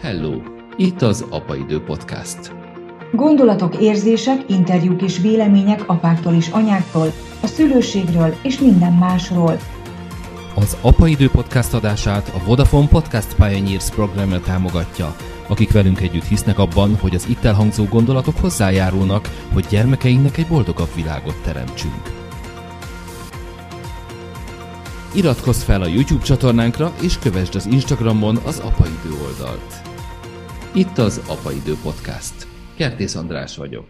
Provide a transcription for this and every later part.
Hello! Itt az Apaidő Podcast. Gondolatok, érzések, interjúk és vélemények apáktól és anyáktól, a szülőségről és minden másról. Az Apaidő Podcast adását a Vodafone Podcast Pioneers programja támogatja, akik velünk együtt hisznek abban, hogy az itt elhangzó gondolatok hozzájárulnak, hogy gyermekeinknek egy boldogabb világot teremtsünk. Iratkozz fel a YouTube csatornánkra, és kövessd az Instagramon az Apaidő oldalt. Itt az Apaidő Podcast. Kertész András vagyok.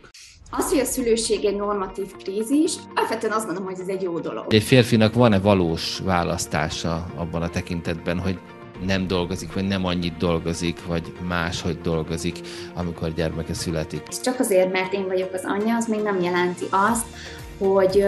Az, hogy a szülőség egy normatív krízis, alapvetően azt gondolom, hogy ez egy jó dolog. Egy férfinak van-e valós választása abban a tekintetben, hogy nem dolgozik, vagy nem annyit dolgozik, vagy máshogy dolgozik, amikor gyermeke születik. Csak azért, mert én vagyok az anyja, az még nem jelenti azt, hogy,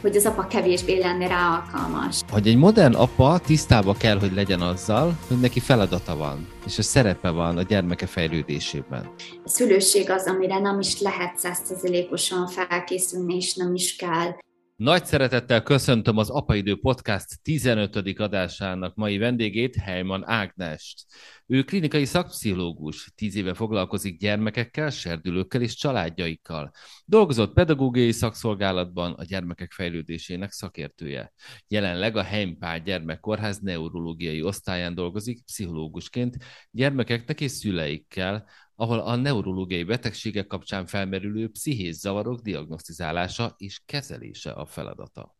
hogy az apa kevésbé lenne rá alkalmas. Hogy egy modern apa tisztába kell, hogy legyen azzal, hogy neki feladata van, és a szerepe van a gyermeke fejlődésében. A szülőség az, amire nem is lehet százszerzelékosan felkészülni, és nem is kell. Nagy szeretettel köszöntöm az Apaidő Podcast 15. adásának mai vendégét, Helyman Ágnest. Ő klinikai szakpszichológus, tíz éve foglalkozik gyermekekkel, serdülőkkel és családjaikkal. Dolgozott pedagógiai szakszolgálatban, a gyermekek fejlődésének szakértője. Jelenleg a Heimpál Gyermekkórház neurológiai osztályán dolgozik pszichológusként gyermekeknek és szüleikkel, ahol a neurológiai betegségek kapcsán felmerülő pszichés zavarok diagnosztizálása és kezelése a feladata.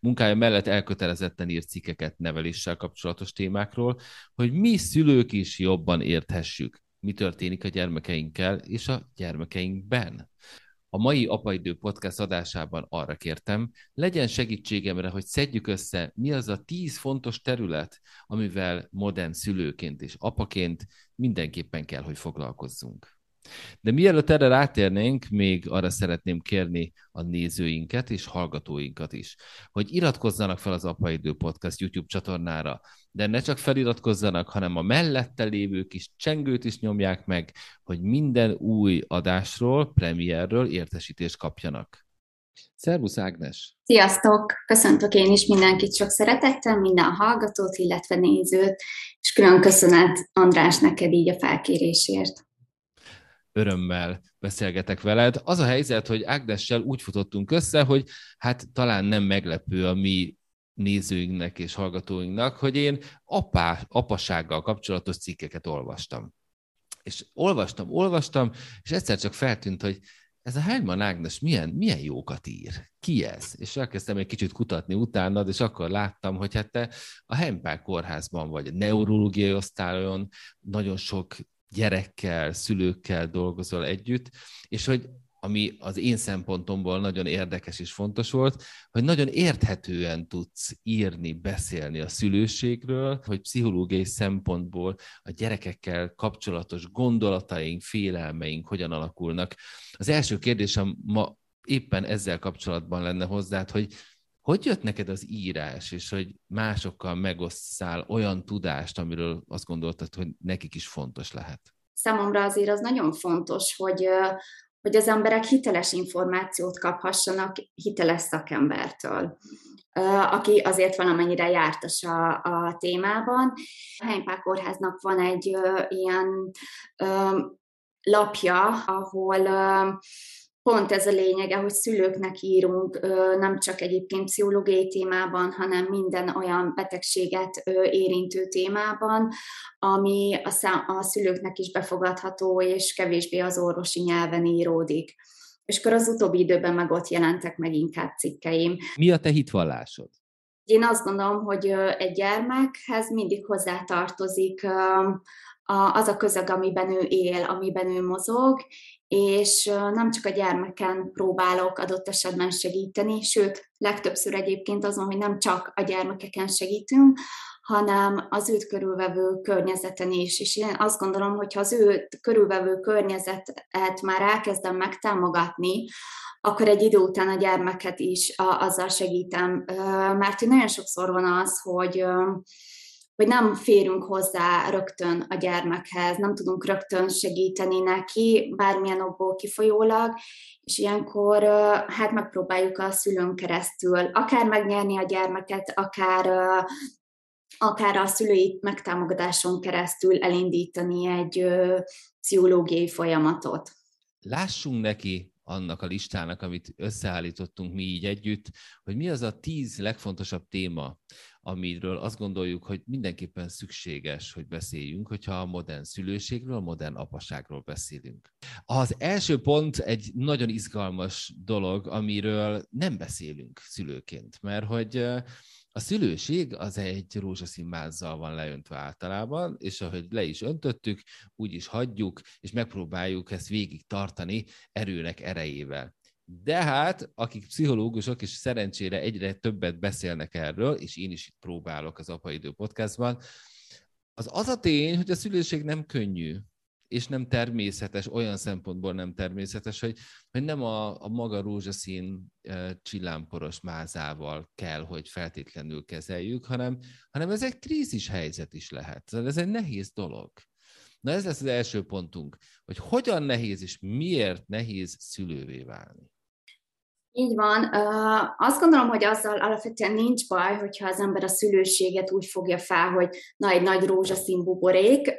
Munkája mellett elkötelezetten írt cikkeket neveléssel kapcsolatos témákról, hogy mi szülők is jobban érthessük, mi történik a gyermekeinkkel és a gyermekeinkben. A mai Apaidő podcast adásában arra kértem, legyen segítségemre, hogy szedjük össze, mi az a tíz fontos terület, amivel modern szülőként és apaként mindenképpen kell, hogy foglalkozzunk. De mielőtt erre rátérnénk, még arra szeretném kérni a nézőinket és hallgatóinkat is, hogy iratkozzanak fel az Apaidő Podcast YouTube csatornára, de ne csak feliratkozzanak, hanem a mellette lévő kis csengőt is nyomják meg, hogy minden új adásról, premierről értesítést kapjanak. Szervusz Ágnes! Sziasztok! Köszöntök én is mindenkit sok szeretettel, minden hallgatót, illetve nézőt, és külön köszönet András neked így a felkérésért örömmel beszélgetek veled. Az a helyzet, hogy Ágnessel úgy futottunk össze, hogy hát talán nem meglepő a mi nézőinknek és hallgatóinknak, hogy én apá, apasággal kapcsolatos cikkeket olvastam. És olvastam, olvastam, és egyszer csak feltűnt, hogy ez a Heimann Ágnes milyen, milyen jókat ír? Ki ez? És elkezdtem egy kicsit kutatni utánad, és akkor láttam, hogy hát te a Hempel kórházban vagy, a neurológiai osztályon nagyon sok gyerekkel, szülőkkel dolgozol együtt, és hogy ami az én szempontomból nagyon érdekes és fontos volt, hogy nagyon érthetően tudsz írni, beszélni a szülőségről, hogy pszichológiai szempontból a gyerekekkel kapcsolatos gondolataink, félelmeink hogyan alakulnak. Az első kérdésem ma éppen ezzel kapcsolatban lenne hozzád, hogy hogy jött neked az írás, és hogy másokkal megosszál olyan tudást, amiről azt gondoltad, hogy nekik is fontos lehet? Számomra azért az nagyon fontos, hogy, hogy az emberek hiteles információt kaphassanak hiteles szakembertől aki azért valamennyire jártas a, a témában. A Heimpál Kórháznak van egy ilyen lapja, ahol pont ez a lényege, hogy szülőknek írunk nem csak egyébként pszichológiai témában, hanem minden olyan betegséget érintő témában, ami a, szá- a szülőknek is befogadható, és kevésbé az orvosi nyelven íródik. És akkor az utóbbi időben meg ott jelentek meg inkább cikkeim. Mi a te hitvallásod? Én azt gondolom, hogy egy gyermekhez mindig hozzátartozik az a közeg, amiben ő él, amiben ő mozog, és nem csak a gyermeken próbálok adott esetben segíteni, sőt, legtöbbször egyébként azon, hogy nem csak a gyermekeken segítünk, hanem az őt körülvevő környezeten is. És én azt gondolom, hogy ha az őt körülvevő környezetet már elkezdem megtámogatni, akkor egy idő után a gyermeket is azzal segítem. Mert nagyon sokszor van az, hogy hogy nem férünk hozzá rögtön a gyermekhez, nem tudunk rögtön segíteni neki, bármilyen okból kifolyólag, és ilyenkor hát megpróbáljuk a szülőn keresztül akár megnyerni a gyermeket, akár akár a szülői megtámogatáson keresztül elindítani egy pszichológiai folyamatot. Lássunk neki annak a listának, amit összeállítottunk mi így együtt, hogy mi az a tíz legfontosabb téma, amiről azt gondoljuk, hogy mindenképpen szükséges, hogy beszéljünk, hogyha a modern szülőségről, a modern apaságról beszélünk. Az első pont egy nagyon izgalmas dolog, amiről nem beszélünk szülőként, mert hogy a szülőség az egy rózsaszín mázzal van leöntve általában, és ahogy le is öntöttük, úgy is hagyjuk, és megpróbáljuk ezt végig tartani erőnek erejével. De hát, akik pszichológusok, és szerencsére egyre többet beszélnek erről, és én is itt próbálok az Apaidő podcastban, az az a tény, hogy a szülőség nem könnyű és nem természetes, olyan szempontból nem természetes, hogy, hogy nem a, a maga rózsaszín csillámporos mázával kell, hogy feltétlenül kezeljük, hanem, hanem ez egy krízis helyzet is lehet. Ez egy nehéz dolog. Na ez lesz az első pontunk, hogy hogyan nehéz és miért nehéz szülővé válni. Így van. Azt gondolom, hogy azzal alapvetően nincs baj, hogyha az ember a szülőséget úgy fogja fel, hogy na, egy nagy rózsaszín buborék,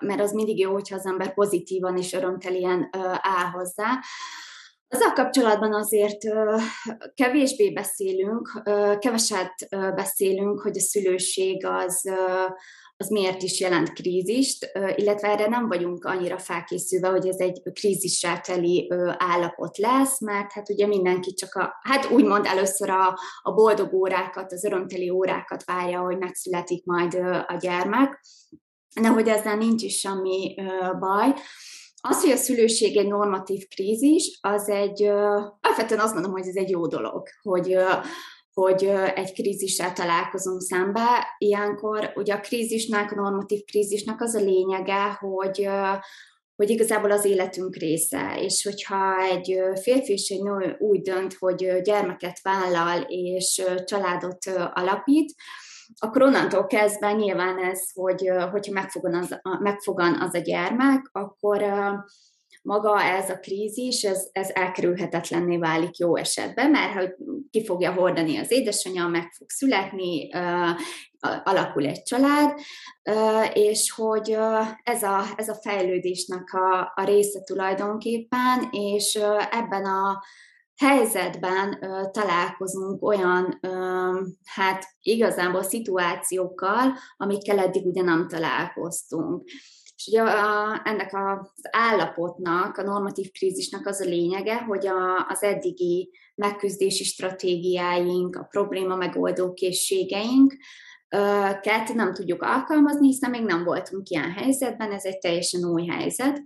mert az mindig jó, hogyha az ember pozitívan és örömtelien áll hozzá. Azzal kapcsolatban azért kevésbé beszélünk, keveset beszélünk, hogy a szülőség az, az miért is jelent krízist, illetve erre nem vagyunk annyira felkészülve, hogy ez egy krízissel teli állapot lesz, mert hát ugye mindenki csak a, hát úgymond először a, a boldog órákat, az örömteli órákat várja, hogy megszületik majd a gyermek, de hogy ezzel nincs is semmi baj. Az, hogy a szülőség egy normatív krízis, az egy, alapvetően azt mondom, hogy ez egy jó dolog, hogy hogy egy krízissel találkozunk szembe. Ilyenkor ugye a krízisnek, a normatív krízisnek az a lényege, hogy, hogy igazából az életünk része, és hogyha egy férfi és egy nő úgy dönt, hogy gyermeket vállal és családot alapít, akkor onnantól kezdve nyilván ez, hogy, hogyha megfogan az, megfogan az a gyermek, akkor maga ez a krízis, ez, ez elkerülhetetlenné válik jó esetben, mert hogy ki fogja hordani az édesanyja, meg fog születni, alakul egy család, és hogy ez a, ez a fejlődésnek a, a része tulajdonképpen, és ebben a helyzetben találkozunk olyan, hát igazából szituációkkal, amikkel eddig ugye nem találkoztunk. És ugye a, ennek az állapotnak, a normatív krízisnek az a lényege, hogy a, az eddigi megküzdési stratégiáink, a probléma megoldó készségeink, ket nem tudjuk alkalmazni, hiszen még nem voltunk ilyen helyzetben, ez egy teljesen új helyzet.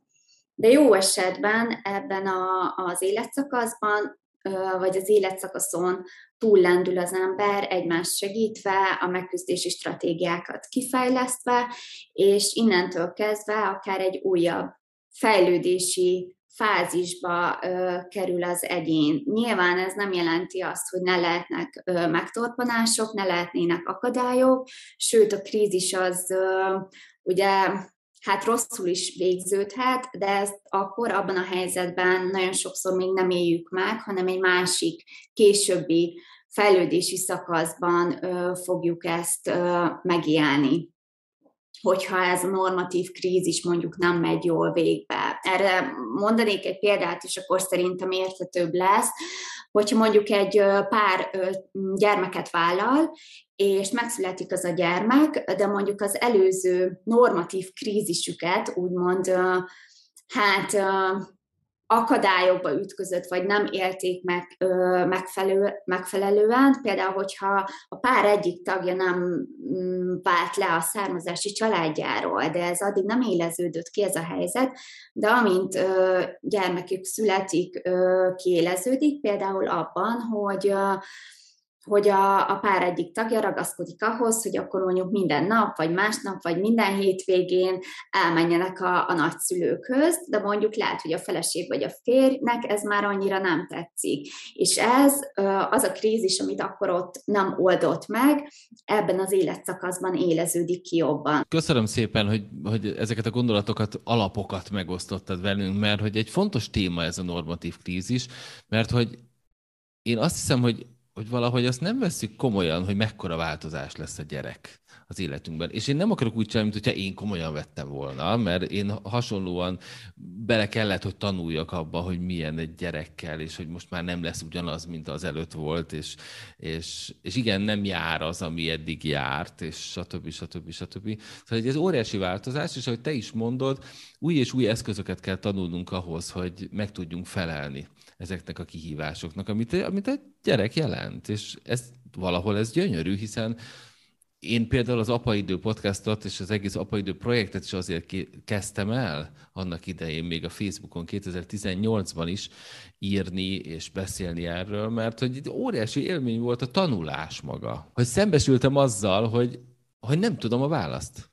De jó esetben ebben a, az életszakaszban, vagy az életszakaszon túllendül az ember, egymást segítve, a megküzdési stratégiákat kifejlesztve, és innentől kezdve akár egy újabb fejlődési fázisba ö, kerül az egyén. Nyilván ez nem jelenti azt, hogy ne lehetnek ö, megtorpanások, ne lehetnének akadályok, sőt a krízis az ö, ugye hát rosszul is végződhet, de ezt akkor abban a helyzetben nagyon sokszor még nem éljük meg, hanem egy másik, későbbi fejlődési szakaszban ö, fogjuk ezt ö, megélni hogyha ez a normatív krízis mondjuk nem megy jól végbe. Erre mondanék egy példát, és akkor szerintem érthetőbb lesz, hogyha mondjuk egy pár gyermeket vállal, és megszületik az a gyermek, de mondjuk az előző normatív krízisüket úgymond hát akadályokba ütközött, vagy nem élték meg megfelelő, megfelelően. Például, hogyha a pár egyik tagja nem mm, vált le a származási családjáról, de ez addig nem éleződött ki ez a helyzet, de amint gyermekük születik, ö, kiéleződik, például abban, hogy ö, hogy a, a pár egyik tagja ragaszkodik ahhoz, hogy akkor mondjuk minden nap, vagy másnap, vagy minden hétvégén elmenjenek a, a nagyszülőkhöz, de mondjuk lehet, hogy a feleség vagy a férjnek ez már annyira nem tetszik. És ez az a krízis, amit akkor ott nem oldott meg, ebben az életszakaszban éleződik ki jobban. Köszönöm szépen, hogy, hogy ezeket a gondolatokat, alapokat megosztottad velünk, mert hogy egy fontos téma ez a normatív krízis, mert hogy én azt hiszem, hogy hogy valahogy azt nem veszük komolyan, hogy mekkora változás lesz a gyerek. az életünkben. És én nem akarok úgy csinálni, mint hogyha én komolyan vettem volna, mert én hasonlóan bele kellett, hogy tanuljak abba, hogy milyen egy gyerekkel, és hogy most már nem lesz ugyanaz, mint az előtt volt, és, és, és igen, nem jár az, ami eddig járt, és stb. stb. stb. Szóval ez óriási változás, és ahogy te is mondod, új és új eszközöket kell tanulnunk ahhoz, hogy meg tudjunk felelni ezeknek a kihívásoknak, amit, amit egy gyerek jelent, és ez valahol ez gyönyörű, hiszen én például az Apaidő podcastot és az egész Apaidő projektet is azért kezdtem el annak idején, még a Facebookon 2018-ban is írni és beszélni erről, mert hogy óriási élmény volt a tanulás maga. Hogy szembesültem azzal, hogy, hogy nem tudom a választ.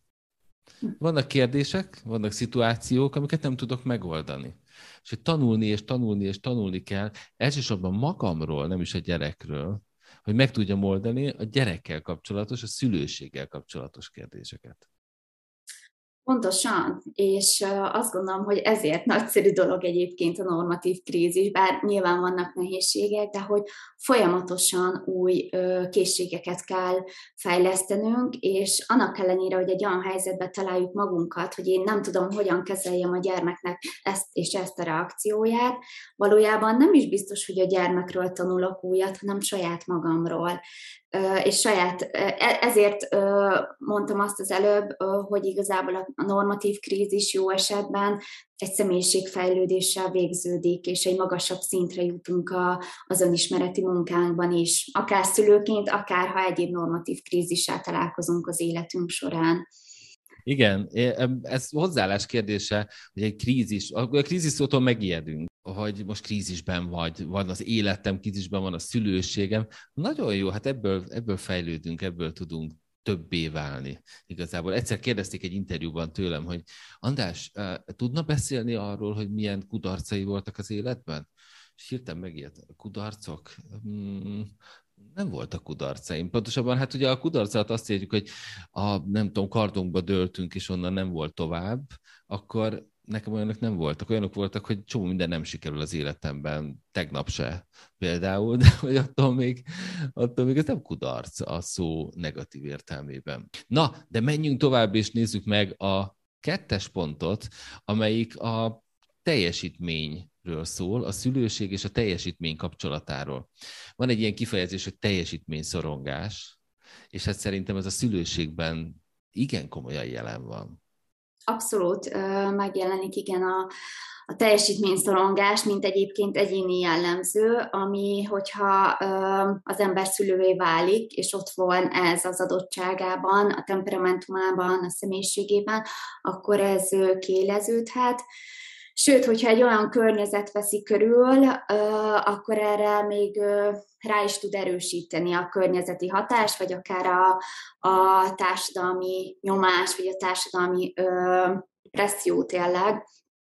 Vannak kérdések, vannak szituációk, amiket nem tudok megoldani. És hogy tanulni és tanulni és tanulni kell, elsősorban magamról, nem is a gyerekről, hogy meg tudjam oldani a gyerekkel kapcsolatos, a szülőséggel kapcsolatos kérdéseket. Pontosan, és azt gondolom, hogy ezért nagyszerű dolog egyébként a normatív krízis, bár nyilván vannak nehézségek, de hogy folyamatosan új készségeket kell fejlesztenünk, és annak ellenére, hogy egy olyan helyzetbe találjuk magunkat, hogy én nem tudom, hogyan kezeljem a gyermeknek ezt és ezt a reakcióját, valójában nem is biztos, hogy a gyermekről tanulok újat, hanem saját magamról és saját, e, ezért mondtam azt az előbb, hogy igazából a normatív krízis jó esetben egy személyiségfejlődéssel végződik, és egy magasabb szintre jutunk a, az önismereti munkánkban is, akár szülőként, akár ha egyéb normatív krízissel találkozunk az életünk során. Igen, ez hozzáállás kérdése, hogy egy krízis, a krízis szótól megijedünk, hogy most krízisben vagy, van az életem krízisben, van a szülőségem. Nagyon jó, hát ebből, ebből fejlődünk, ebből tudunk többé válni igazából. Egyszer kérdezték egy interjúban tőlem, hogy András, tudna beszélni arról, hogy milyen kudarcai voltak az életben? És hirtelen megijedt, kudarcok? Hmm, nem voltak kudarcaim. Pontosabban hát ugye a kudarcát azt érjük, hogy a nem tudom, kardunkba döltünk, és onnan nem volt tovább, akkor nekem olyanok nem voltak. Olyanok voltak, hogy csomó minden nem sikerül az életemben, tegnap se például, de hogy attól még, attól még ez nem kudarc a szó negatív értelmében. Na, de menjünk tovább, és nézzük meg a kettes pontot, amelyik a teljesítményről szól, a szülőség és a teljesítmény kapcsolatáról. Van egy ilyen kifejezés, hogy teljesítményszorongás, és hát szerintem ez a szülőségben igen komolyan jelen van. Abszolút megjelenik, igen, a, a teljesítményszorongás, mint egyébként egyéni jellemző, ami, hogyha az ember szülővé válik, és ott van ez az adottságában, a temperamentumában, a személyiségében, akkor ez kéleződhet. Sőt, hogyha egy olyan környezet veszi körül, akkor erre még rá is tud erősíteni a környezeti hatás, vagy akár a, a társadalmi nyomás, vagy a társadalmi presszió tényleg,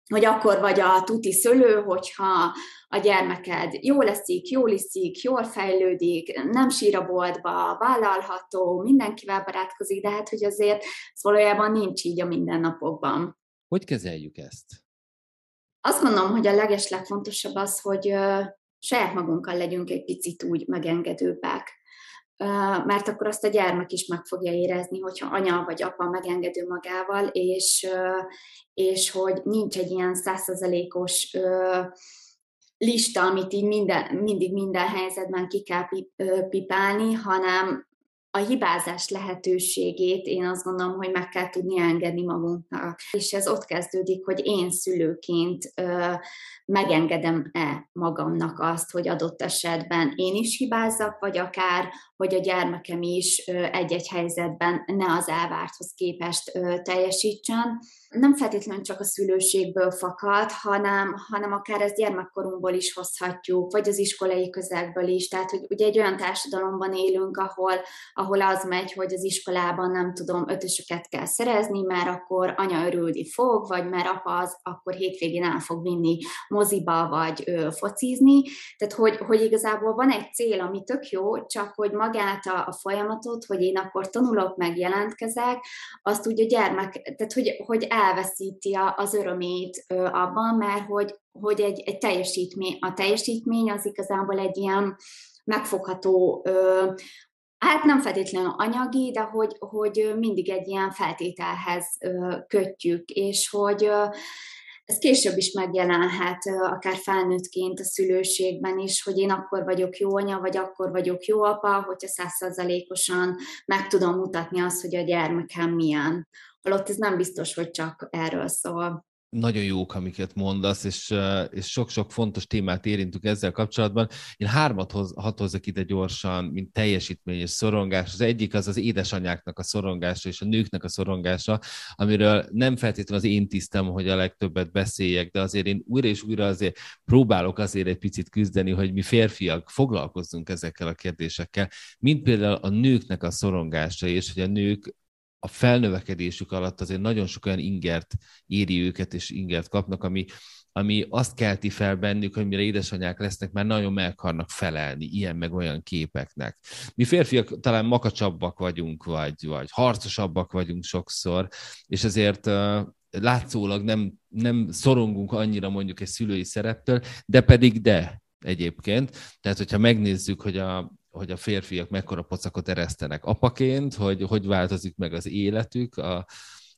hogy akkor vagy a tuti szülő, hogyha a gyermeked jól leszik, jól iszik, jól fejlődik, nem sír a boltba, vállalható, mindenkivel barátkozik, de hát, hogy azért ez valójában nincs így a mindennapokban. Hogy kezeljük ezt? Azt gondolom, hogy a leges legfontosabb az, hogy saját magunkkal legyünk egy picit úgy megengedőbbek. Mert akkor azt a gyermek is meg fogja érezni, hogyha anya vagy apa megengedő magával, és, és hogy nincs egy ilyen százszerzelékos lista, amit így minden, mindig minden helyzetben ki kell pipálni, hanem a hibázás lehetőségét én azt gondolom, hogy meg kell tudni engedni magunknak. És ez ott kezdődik, hogy én szülőként ö, megengedem-e magamnak azt, hogy adott esetben én is hibázzak, vagy akár, hogy a gyermekem is egy-egy helyzetben ne az elvárthoz képest teljesítsen nem feltétlenül csak a szülőségből fakad, hanem, hanem akár ezt gyermekkorunkból is hozhatjuk, vagy az iskolai közegből is. Tehát, hogy ugye egy olyan társadalomban élünk, ahol, ahol az megy, hogy az iskolában nem tudom, ötösöket kell szerezni, mert akkor anya örülni fog, vagy mert apa az akkor hétvégén el fog vinni moziba, vagy ö, focizni. Tehát, hogy, hogy igazából van egy cél, ami tök jó, csak hogy magát a, a folyamatot, hogy én akkor tanulok, meg jelentkezek, azt úgy a gyermek, tehát hogy, hogy el elveszíti az örömét abban, mert hogy, hogy egy, egy teljesítmény, a teljesítmény az igazából egy ilyen megfogható Hát nem feltétlenül anyagi, de hogy, hogy mindig egy ilyen feltételhez kötjük, és hogy ez később is megjelenhet, akár felnőttként a szülőségben is, hogy én akkor vagyok jó anya, vagy akkor vagyok jó apa, hogyha százszerzalékosan meg tudom mutatni azt, hogy a gyermekem milyen. Holott ez nem biztos, hogy csak erről szól nagyon jók, amiket mondasz, és, és sok-sok fontos témát érintünk ezzel kapcsolatban. Én hármat hoz, hat hozzak ide gyorsan, mint teljesítmény és szorongás. Az egyik az az édesanyáknak a szorongása és a nőknek a szorongása, amiről nem feltétlenül az én tisztem, hogy a legtöbbet beszéljek, de azért én újra és újra azért próbálok azért egy picit küzdeni, hogy mi férfiak foglalkozzunk ezekkel a kérdésekkel, mint például a nőknek a szorongása, és hogy a nők a felnövekedésük alatt azért nagyon sok olyan ingert éri őket, és ingert kapnak, ami, ami azt kelti fel bennük, hogy mire édesanyák lesznek, már nagyon meg akarnak felelni ilyen meg olyan képeknek. Mi férfiak talán makacsabbak vagyunk, vagy, vagy harcosabbak vagyunk sokszor, és ezért uh, látszólag nem, nem szorongunk annyira mondjuk egy szülői szereptől, de pedig de egyébként. Tehát, hogyha megnézzük, hogy a, hogy a férfiak mekkora pocakot eresztenek apaként, hogy hogy változik meg az életük, a,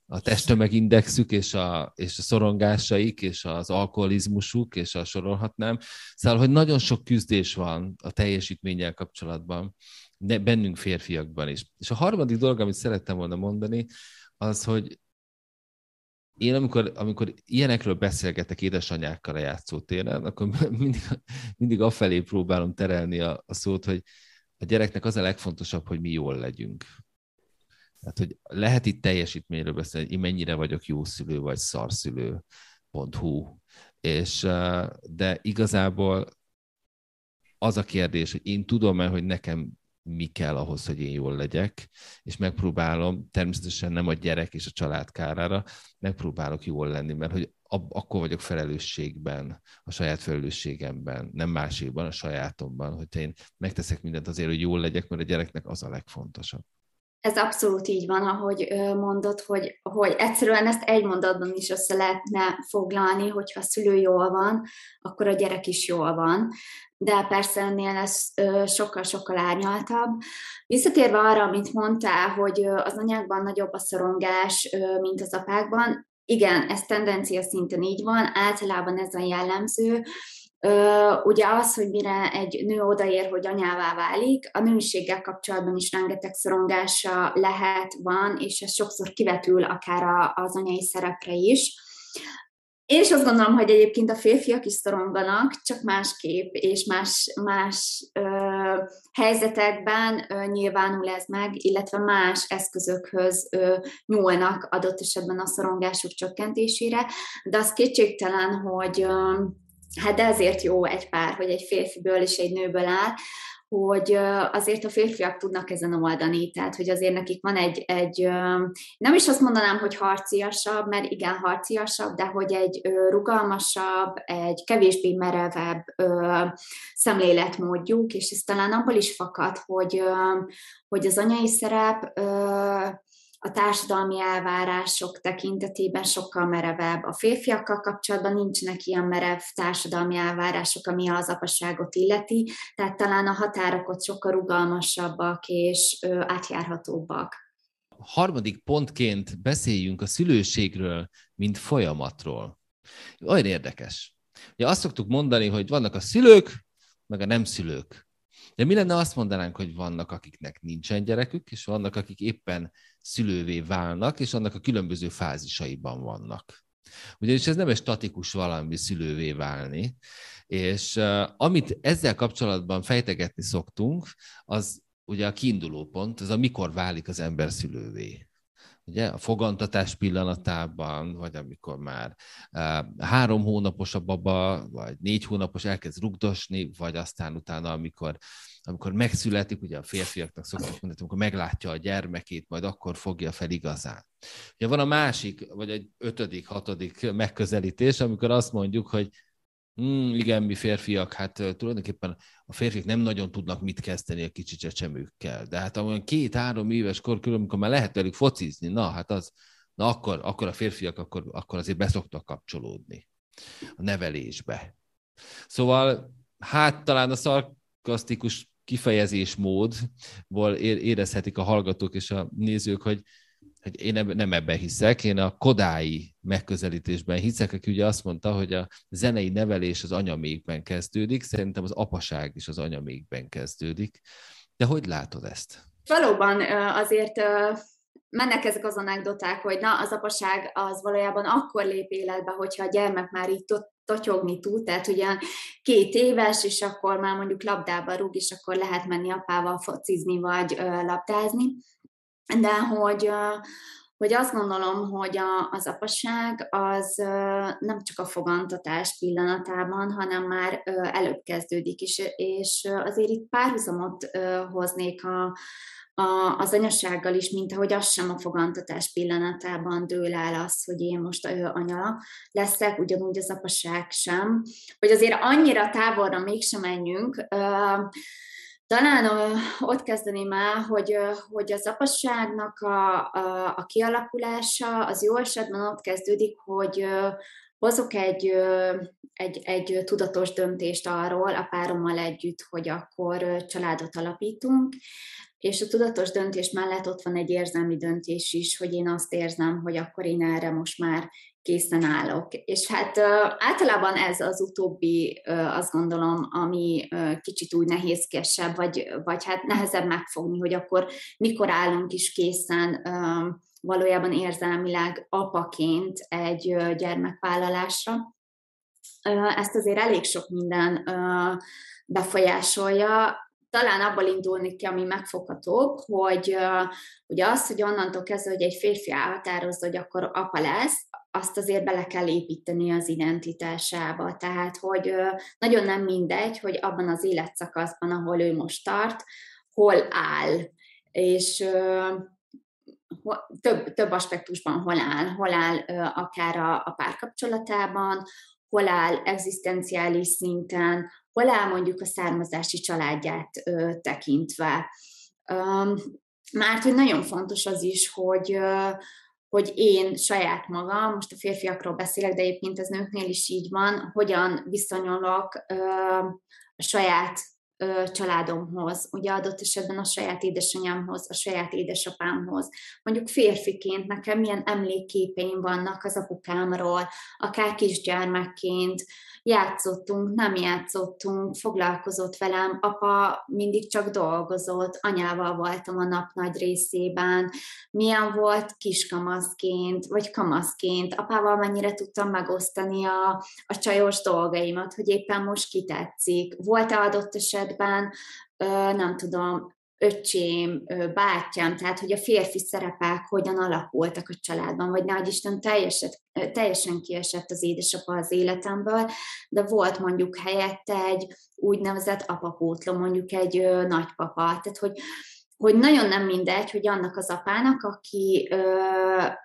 a testtömegindexük és a, és a szorongásaik, és az alkoholizmusuk, és a sorolhatnám. Szóval, hogy nagyon sok küzdés van a teljesítménnyel kapcsolatban, bennünk férfiakban is. És a harmadik dolog, amit szerettem volna mondani, az, hogy én amikor, amikor ilyenekről beszélgetek édesanyákkal a játszótéren, akkor mindig, mindig afelé próbálom terelni a, a szót, hogy a gyereknek az a legfontosabb, hogy mi jól legyünk. Tehát, hogy lehet itt teljesítményről beszélni, hogy én mennyire vagyok jó szülő vagy szarszülő, hú. És, de igazából az a kérdés, hogy én tudom-e, hogy nekem mi kell ahhoz, hogy én jól legyek, és megpróbálom, természetesen nem a gyerek és a család kárára, megpróbálok jól lenni, mert hogy ab, akkor vagyok felelősségben, a saját felelősségemben, nem másikban, a sajátomban, hogy én megteszek mindent azért, hogy jól legyek, mert a gyereknek az a legfontosabb. Ez abszolút így van, ahogy mondod, hogy, hogy egyszerűen ezt egy mondatban is össze lehetne foglalni, hogyha a szülő jól van, akkor a gyerek is jól van. De persze ennél ez sokkal-sokkal árnyaltabb. Visszatérve arra, amit mondtál, hogy az anyákban nagyobb a szorongás, mint az apákban, igen, ez tendencia szinten így van, általában ez a jellemző, Ugye az, hogy mire egy nő odaér, hogy anyává válik, a nőiséggel kapcsolatban is rengeteg szorongása lehet, van, és ez sokszor kivetül akár az anyai szerepre is. Én is azt gondolom, hogy egyébként a férfiak is szoronganak, csak másképp és más, más ö, helyzetekben ö, nyilvánul ez meg, illetve más eszközökhöz ö, nyúlnak adott esetben a szorongásuk csökkentésére, de az kétségtelen, hogy ö, hát ezért jó egy pár, hogy egy férfiből és egy nőből áll, hogy azért a férfiak tudnak ezen oldani, tehát hogy azért nekik van egy, egy nem is azt mondanám, hogy harciasabb, mert igen, harciasabb, de hogy egy rugalmasabb, egy kevésbé merevebb szemléletmódjuk, és ez talán abból is fakad, hogy, hogy az anyai szerep a társadalmi elvárások tekintetében sokkal merevebb. A férfiakkal kapcsolatban nincsenek ilyen merev társadalmi elvárások, ami az apaságot illeti, tehát talán a határok ott sokkal rugalmasabbak és átjárhatóbbak. A harmadik pontként beszéljünk a szülőségről, mint folyamatról. Olyan érdekes. Ugye azt szoktuk mondani, hogy vannak a szülők, meg a nem szülők. De mi lenne azt mondanánk, hogy vannak, akiknek nincsen gyerekük, és vannak, akik éppen szülővé válnak, és annak a különböző fázisaiban vannak. Ugyanis ez nem egy statikus valami szülővé válni, és uh, amit ezzel kapcsolatban fejtegetni szoktunk, az ugye a kiinduló pont, az a mikor válik az ember szülővé ugye, a fogantatás pillanatában, vagy amikor már uh, három hónapos a baba, vagy négy hónapos elkezd rugdosni, vagy aztán utána, amikor, amikor megszületik, ugye a férfiaknak szoktak mondani, amikor meglátja a gyermekét, majd akkor fogja fel igazán. Ugye van a másik, vagy egy ötödik, hatodik megközelítés, amikor azt mondjuk, hogy Hmm, igen, mi férfiak, hát tulajdonképpen a férfiak nem nagyon tudnak mit kezdeni a kicsi csecsemőkkel. De hát olyan két-három éves kor körül, amikor már lehet velük focizni, na hát az, na akkor, akkor a férfiak akkor, akkor azért beszoktak kapcsolódni a nevelésbe. Szóval hát talán a szarkasztikus kifejezésmódból érezhetik a hallgatók és a nézők, hogy, hogy én nem ebben hiszek, én a kodái megközelítésben hiszek, aki ugye azt mondta, hogy a zenei nevelés az anyamékben kezdődik, szerintem az apaság is az anyamékben kezdődik. De hogy látod ezt? Valóban azért mennek ezek az anekdoták, hogy na, az apaság az valójában akkor lép életbe, hogyha a gyermek már így totyogni tud, tehát ugye két éves, és akkor már mondjuk labdába rúg, és akkor lehet menni apával focizni, vagy labdázni. De hogy, hogy azt gondolom, hogy a, az apaság az nem csak a fogantatás pillanatában, hanem már előbb kezdődik, és, és azért itt párhuzamot hoznék a, a, az anyasággal is, mint ahogy az sem a fogantatás pillanatában dől el az, hogy én most anya leszek, ugyanúgy az apaság sem, hogy azért annyira távolra mégsem menjünk, talán ott kezdeném el, hogy, hogy az apasságnak a, a, a kialakulása az jó esetben ott kezdődik, hogy hozok egy, egy, egy tudatos döntést arról a párommal együtt, hogy akkor családot alapítunk, és a tudatos döntés mellett ott van egy érzelmi döntés is, hogy én azt érzem, hogy akkor én erre most már készen állok. És hát általában ez az utóbbi, azt gondolom, ami kicsit úgy nehézkesebb, vagy, vagy hát nehezebb megfogni, hogy akkor mikor állunk is készen valójában érzelmileg apaként egy gyermekvállalásra. Ezt azért elég sok minden befolyásolja talán abból indulni ki, ami megfoghatóbb, hogy ugye az, hogy onnantól kezdve, hogy egy férfi elhatározza, hogy akkor apa lesz, azt azért bele kell építeni az identitásába. Tehát, hogy nagyon nem mindegy, hogy abban az életszakaszban, ahol ő most tart, hol áll. És több, több aspektusban hol áll, hol áll akár a, a párkapcsolatában, hol áll egzisztenciális szinten, hol áll mondjuk a származási családját ö, tekintve. Mert hogy nagyon fontos az is, hogy, ö, hogy én saját magam, most a férfiakról beszélek, de egyébként ez nőknél is így van, hogyan viszonyolok ö, a saját családomhoz, ugye adott esetben a saját édesanyámhoz, a saját édesapámhoz. Mondjuk férfiként nekem milyen emlékképeim vannak az apukámról, akár kisgyermekként, játszottunk, nem játszottunk, foglalkozott velem, apa mindig csak dolgozott, anyával voltam a nap nagy részében, milyen volt kiskamaszként, vagy kamaszként, apával mennyire tudtam megosztani a, a csajos dolgaimat, hogy éppen most kitetszik. Volt-e adott esetben, nem tudom, öcsém, bátyám, tehát hogy a férfi szerepek hogyan alakultak a családban, vagy nagy Isten teljeset, teljesen kiesett az édesapa az életemből, de volt mondjuk helyette egy úgynevezett apapótló, mondjuk egy nagypapa, tehát hogy hogy nagyon nem mindegy, hogy annak az apának, aki, ö,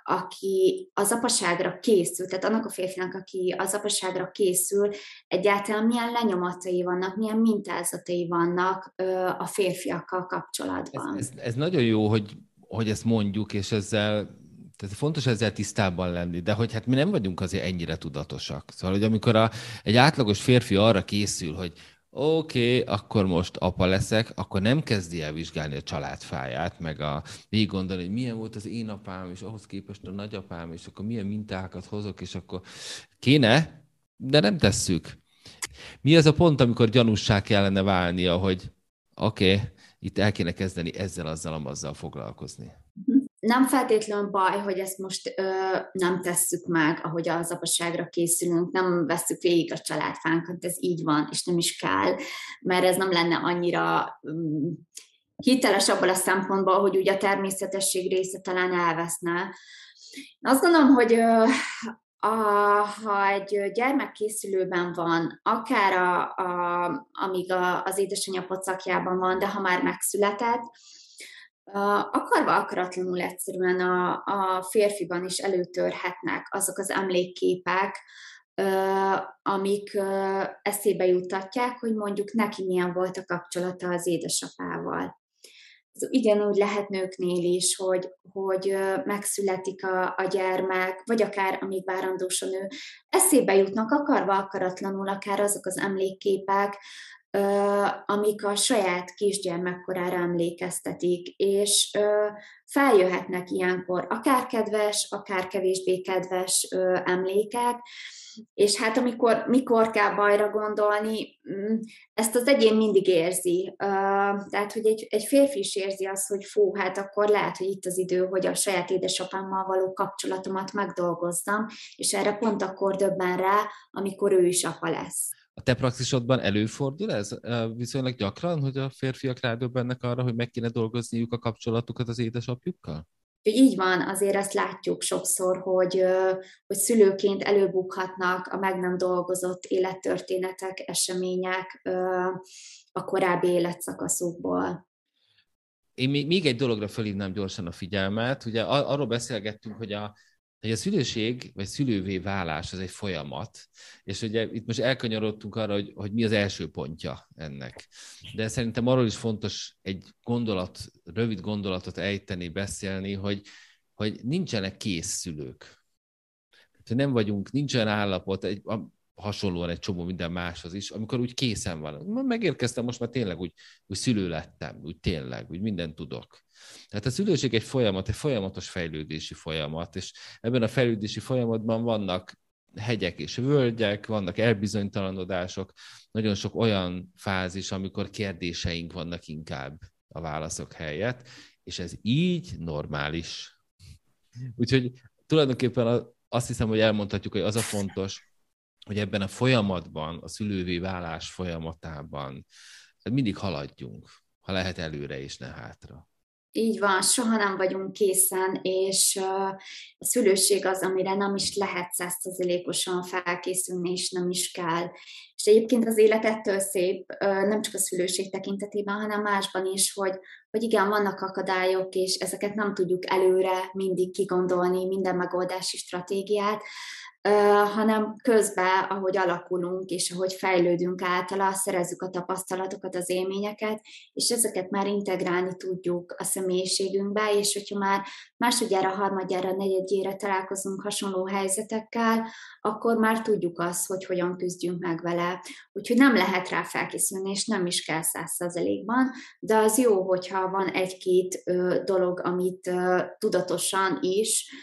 aki az apaságra készül, tehát annak a férfinak, aki az apaságra készül, egyáltalán milyen lenyomatai vannak, milyen mintázatai vannak ö, a férfiakkal kapcsolatban. Ez, ez, ez nagyon jó, hogy, hogy ezt mondjuk, és ezzel tehát fontos ezzel tisztában lenni, de hogy hát mi nem vagyunk azért ennyire tudatosak. Szóval, hogy amikor a, egy átlagos férfi arra készül, hogy oké, okay, akkor most apa leszek, akkor nem kezdi el vizsgálni a családfáját, meg a végig gondolni, hogy milyen volt az én apám, és ahhoz képest a nagyapám, és akkor milyen mintákat hozok, és akkor kéne, de nem tesszük. Mi az a pont, amikor gyanússá kellene válnia, hogy oké, okay, itt el kéne kezdeni ezzel, azzal, azzal foglalkozni? Nem feltétlenül baj, hogy ezt most ö, nem tesszük meg, ahogy az apaságra készülünk, nem vesszük végig a családfánkat, ez így van, és nem is kell, mert ez nem lenne annyira um, hiteles abban a szempontból, hogy ugye a természetesség része talán elveszne. Azt gondolom, hogy ö, a, ha egy gyermek készülőben van, akár a, a, amíg a, az édesanyja pocakjában van, de ha már megszületett, akarva akaratlanul egyszerűen a, a férfiban is előtörhetnek azok az emlékképek, amik eszébe juttatják, hogy mondjuk neki milyen volt a kapcsolata az édesapával. Ez ugyanúgy lehet nőknél is, hogy, hogy megszületik a, a gyermek, vagy akár amíg a nő, eszébe jutnak akarva akaratlanul akár azok az emlékképek, amik a saját kisgyermekkorára emlékeztetik, és feljöhetnek ilyenkor akár kedves, akár kevésbé kedves emlékek, és hát amikor mikor kell bajra gondolni, mm, ezt az egyén mindig érzi. Tehát, hogy egy, egy férfi is érzi azt, hogy fú, hát akkor lehet, hogy itt az idő, hogy a saját édesapámmal való kapcsolatomat megdolgozzam, és erre pont akkor döbben rá, amikor ő is apa lesz. A te praxisodban előfordul ez viszonylag gyakran, hogy a férfiak rádöbbennek arra, hogy meg kéne dolgozniuk a kapcsolatukat az édesapjukkal? így van, azért ezt látjuk sokszor, hogy, hogy szülőként előbukhatnak a meg nem dolgozott élettörténetek, események a korábbi életszakaszokból. Én még egy dologra felhívnám gyorsan a figyelmet. Ugye arról beszélgettünk, hogy a, hogy a szülőség, vagy szülővé válás az egy folyamat, és ugye itt most elkanyarodtunk arra, hogy, hogy mi az első pontja ennek. De szerintem arról is fontos egy gondolat, rövid gondolatot ejteni, beszélni, hogy, hogy nincsenek kész szülők. Tehát nem vagyunk, nincs olyan állapot, egy, hasonlóan egy csomó minden máshoz is, amikor úgy készen van. Megérkeztem, most már tényleg úgy, úgy szülő lettem, úgy tényleg, úgy mindent tudok. Tehát a szülőség egy folyamat, egy folyamatos fejlődési folyamat, és ebben a fejlődési folyamatban vannak hegyek és völgyek, vannak elbizonytalanodások, nagyon sok olyan fázis, amikor kérdéseink vannak inkább a válaszok helyett, és ez így normális. Úgyhogy tulajdonképpen azt hiszem, hogy elmondhatjuk, hogy az a fontos, hogy ebben a folyamatban, a szülővé válás folyamatában mindig haladjunk, ha lehet előre és ne hátra. Így van, soha nem vagyunk készen, és a szülőség az, amire nem is lehet százszerzelékosan felkészülni, és nem is kell. És egyébként az élet ettől szép, nem csak a szülőség tekintetében, hanem másban is, hogy, hogy igen, vannak akadályok, és ezeket nem tudjuk előre mindig kigondolni, minden megoldási stratégiát, hanem közben, ahogy alakulunk, és ahogy fejlődünk általa, szerezzük a tapasztalatokat, az élményeket, és ezeket már integrálni tudjuk a személyiségünkbe, és hogyha már másodjára, harmadjára, negyedjére találkozunk hasonló helyzetekkel, akkor már tudjuk azt, hogy hogyan küzdjünk meg vele. Úgyhogy nem lehet rá felkészülni, és nem is kell száz százalékban, de az jó, hogyha van egy-két dolog, amit tudatosan is,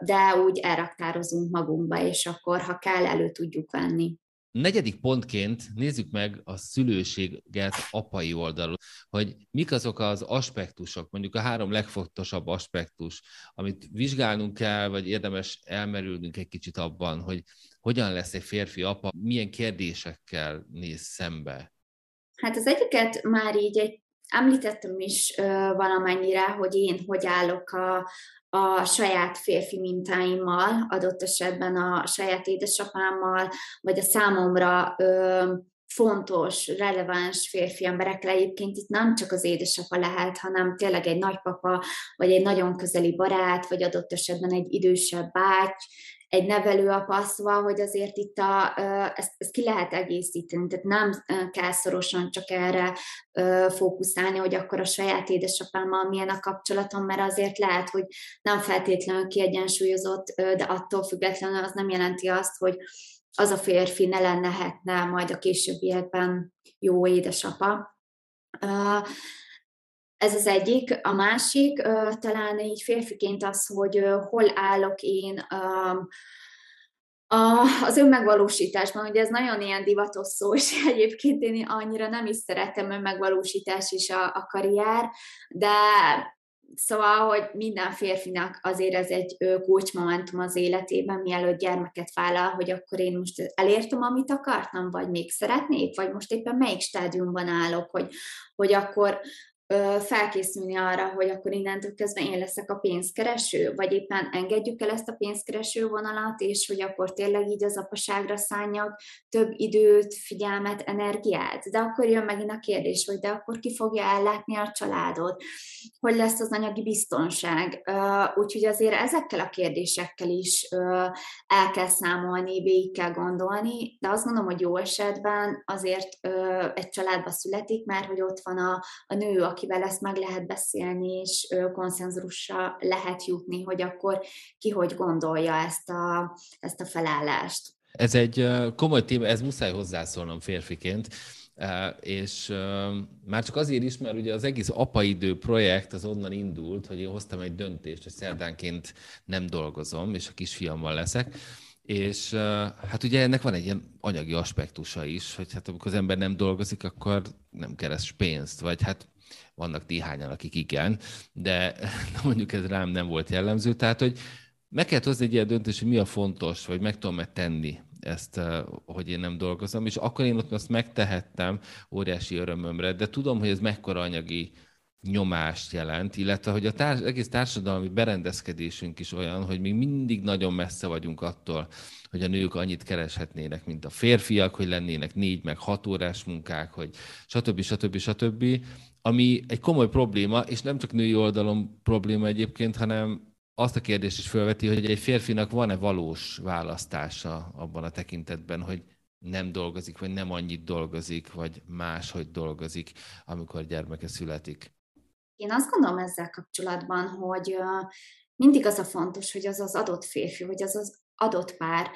de úgy elraktározunk magunkba, és akkor, ha kell, elő tudjuk venni. Negyedik pontként nézzük meg a szülőséget apai oldalon, hogy mik azok az aspektusok, mondjuk a három legfontosabb aspektus, amit vizsgálnunk kell, vagy érdemes elmerülnünk egy kicsit abban, hogy hogyan lesz egy férfi apa, milyen kérdésekkel néz szembe. Hát az egyiket már így egy említettem is valamennyire, hogy én hogy állok a, a saját férfi mintáimmal, adott esetben a saját édesapámmal, vagy a számomra ö, fontos, releváns férfi emberekre. Egyébként itt nem csak az édesapa lehet, hanem tényleg egy nagypapa, vagy egy nagyon közeli barát, vagy adott esetben egy idősebb báty, egy nevelőapa, szóval, hogy azért itt a, ezt, ezt ki lehet egészíteni, tehát nem kell szorosan csak erre fókuszálni, hogy akkor a saját édesapámmal milyen a kapcsolatom, mert azért lehet, hogy nem feltétlenül kiegyensúlyozott, de attól függetlenül az nem jelenti azt, hogy az a férfi ne lennehetne majd a későbbiekben jó édesapa. Ez az egyik. A másik talán így férfiként az, hogy hol állok én az önmegvalósításban, ugye ez nagyon ilyen divatos szó, és egyébként én annyira nem is szeretem önmegvalósítás és a, a karrier, de Szóval, hogy minden férfinak azért ez egy kulcsmomentum az életében, mielőtt gyermeket vállal, hogy akkor én most elértem, amit akartam, vagy még szeretnék, vagy most éppen melyik stádiumban állok, hogy, hogy akkor felkészülni arra, hogy akkor innentől kezdve én leszek a pénzkereső, vagy éppen engedjük el ezt a pénzkereső vonalat, és hogy akkor tényleg így az apaságra szálljak több időt, figyelmet, energiát. De akkor jön megint a kérdés, hogy de akkor ki fogja ellátni a családot, hogy lesz az anyagi biztonság. Úgyhogy azért ezekkel a kérdésekkel is el kell számolni, végig kell gondolni, de azt gondolom, hogy jó esetben azért egy családba születik, mert hogy ott van a, a nő, aki akivel ezt meg lehet beszélni, és konszenzusra lehet jutni, hogy akkor ki hogy gondolja ezt a, ezt a felállást. Ez egy komoly téma, ez muszáj hozzászólnom férfiként. és már csak azért is, mert ugye az egész apaidő projekt az onnan indult, hogy én hoztam egy döntést, hogy szerdánként nem dolgozom, és a kisfiammal leszek, és hát ugye ennek van egy ilyen anyagi aspektusa is, hogy hát amikor az ember nem dolgozik, akkor nem keres pénzt, vagy hát vannak néhányan, akik igen, de mondjuk ez rám nem volt jellemző. Tehát, hogy meg kell hozni egy ilyen döntés, hogy mi a fontos, vagy meg tudom-e tenni ezt, hogy én nem dolgozom, és akkor én ott azt megtehettem óriási örömömre, de tudom, hogy ez mekkora anyagi nyomást jelent, illetve hogy a társ, egész társadalmi berendezkedésünk is olyan, hogy még mindig nagyon messze vagyunk attól, hogy a nők annyit kereshetnének, mint a férfiak, hogy lennének négy meg hat órás munkák, hogy stb. stb. stb. Ami egy komoly probléma, és nem csak női oldalon probléma egyébként, hanem azt a kérdést is felveti, hogy egy férfinak van-e valós választása abban a tekintetben, hogy nem dolgozik, vagy nem annyit dolgozik, vagy máshogy dolgozik, amikor gyermeke születik. Én azt gondolom ezzel kapcsolatban, hogy mindig az a fontos, hogy az az adott férfi, hogy az az adott pár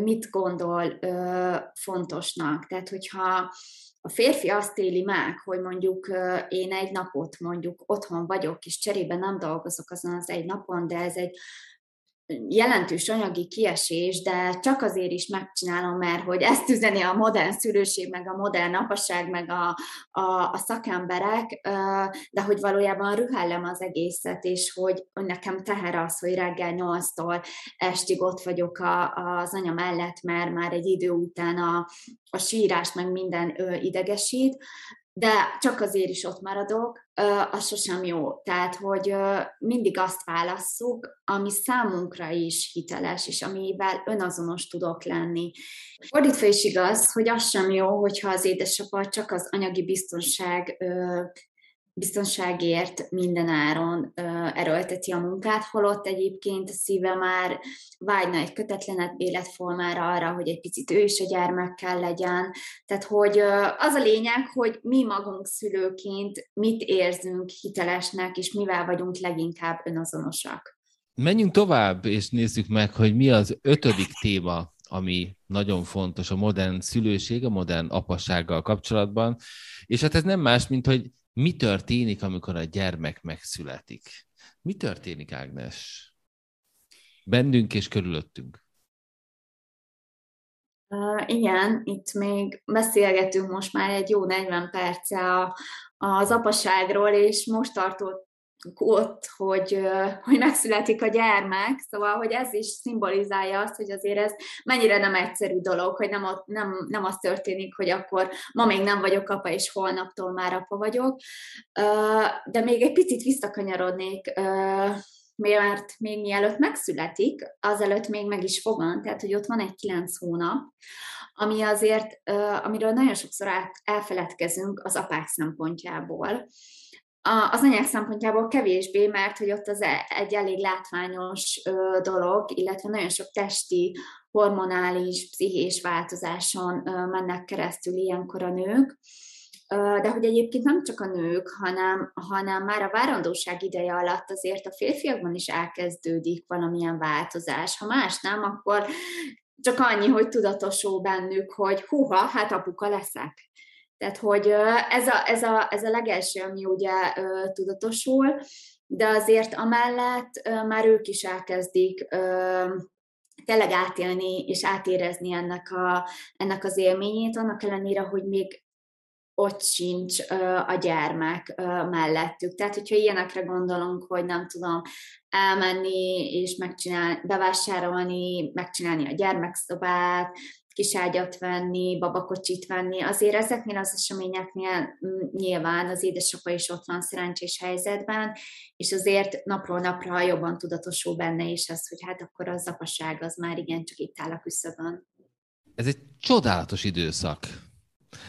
mit gondol fontosnak. Tehát, hogyha a férfi azt éli meg, hogy mondjuk én egy napot mondjuk otthon vagyok, és cserébe nem dolgozok azon az egy napon, de ez egy jelentős anyagi kiesés, de csak azért is megcsinálom, mert hogy ezt üzeni a modern szülőség, meg a modern apaság, meg a, a, a szakemberek, de hogy valójában rühellem az egészet, és hogy, nekem teher az, hogy reggel 8-tól estig ott vagyok a, az anya mellett, mert már egy idő után a, a sírás meg minden idegesít, de csak azért is ott maradok, az sosem jó. Tehát, hogy mindig azt válasszuk, ami számunkra is hiteles, és amivel önazonos tudok lenni. Fordítva is igaz, hogy az sem jó, hogyha az édesapa csak az anyagi biztonság biztonságért minden áron erőlteti a munkát, holott egyébként a szíve már vágyna egy kötetlenebb életformára arra, hogy egy picit ő is a gyermekkel legyen. Tehát, hogy az a lényeg, hogy mi magunk szülőként mit érzünk hitelesnek, és mivel vagyunk leginkább önazonosak. Menjünk tovább, és nézzük meg, hogy mi az ötödik téma, ami nagyon fontos a modern szülőség, a modern apassággal kapcsolatban. És hát ez nem más, mint hogy mi történik, amikor a gyermek megszületik? Mi történik, Ágnes? Bennünk és körülöttünk. Uh, igen, itt még beszélgetünk most már egy jó 40 perce a, az apaságról, és most tartott ott, hogy, hogy megszületik a gyermek, szóval, hogy ez is szimbolizálja azt, hogy azért ez mennyire nem egyszerű dolog, hogy nem, nem, nem az történik, hogy akkor ma még nem vagyok apa, és holnaptól már apa vagyok. De még egy picit visszakanyarodnék, mert még mielőtt megszületik, azelőtt még meg is fogan, tehát hogy ott van egy kilenc hónap, ami azért, amiről nagyon sokszor elfeledkezünk az apák szempontjából az anyák szempontjából kevésbé, mert hogy ott az e, egy elég látványos dolog, illetve nagyon sok testi, hormonális, pszichés változáson mennek keresztül ilyenkor a nők. De hogy egyébként nem csak a nők, hanem, hanem már a várandóság ideje alatt azért a férfiakban is elkezdődik valamilyen változás. Ha más nem, akkor csak annyi, hogy tudatosul bennük, hogy huha, hát apuka leszek tehát, hogy ez a, ez a, ez a legelső, ami ugye tudatosul, de azért amellett már ők is elkezdik tényleg átélni és átérezni ennek, a, ennek az élményét, annak ellenére, hogy még ott sincs a gyermek mellettük. Tehát, hogyha ilyenekre gondolunk, hogy nem tudom elmenni és megcsinálni, bevásárolni, megcsinálni a gyermekszobát, kiságyat venni, babakocsit venni. Azért ezeknél az eseményeknél mm, nyilván az édesapa is ott van szerencsés helyzetben, és azért napról napra jobban tudatosul benne is az, hogy hát akkor az apaság az már igencsak itt áll a küszöbön. Ez egy csodálatos időszak.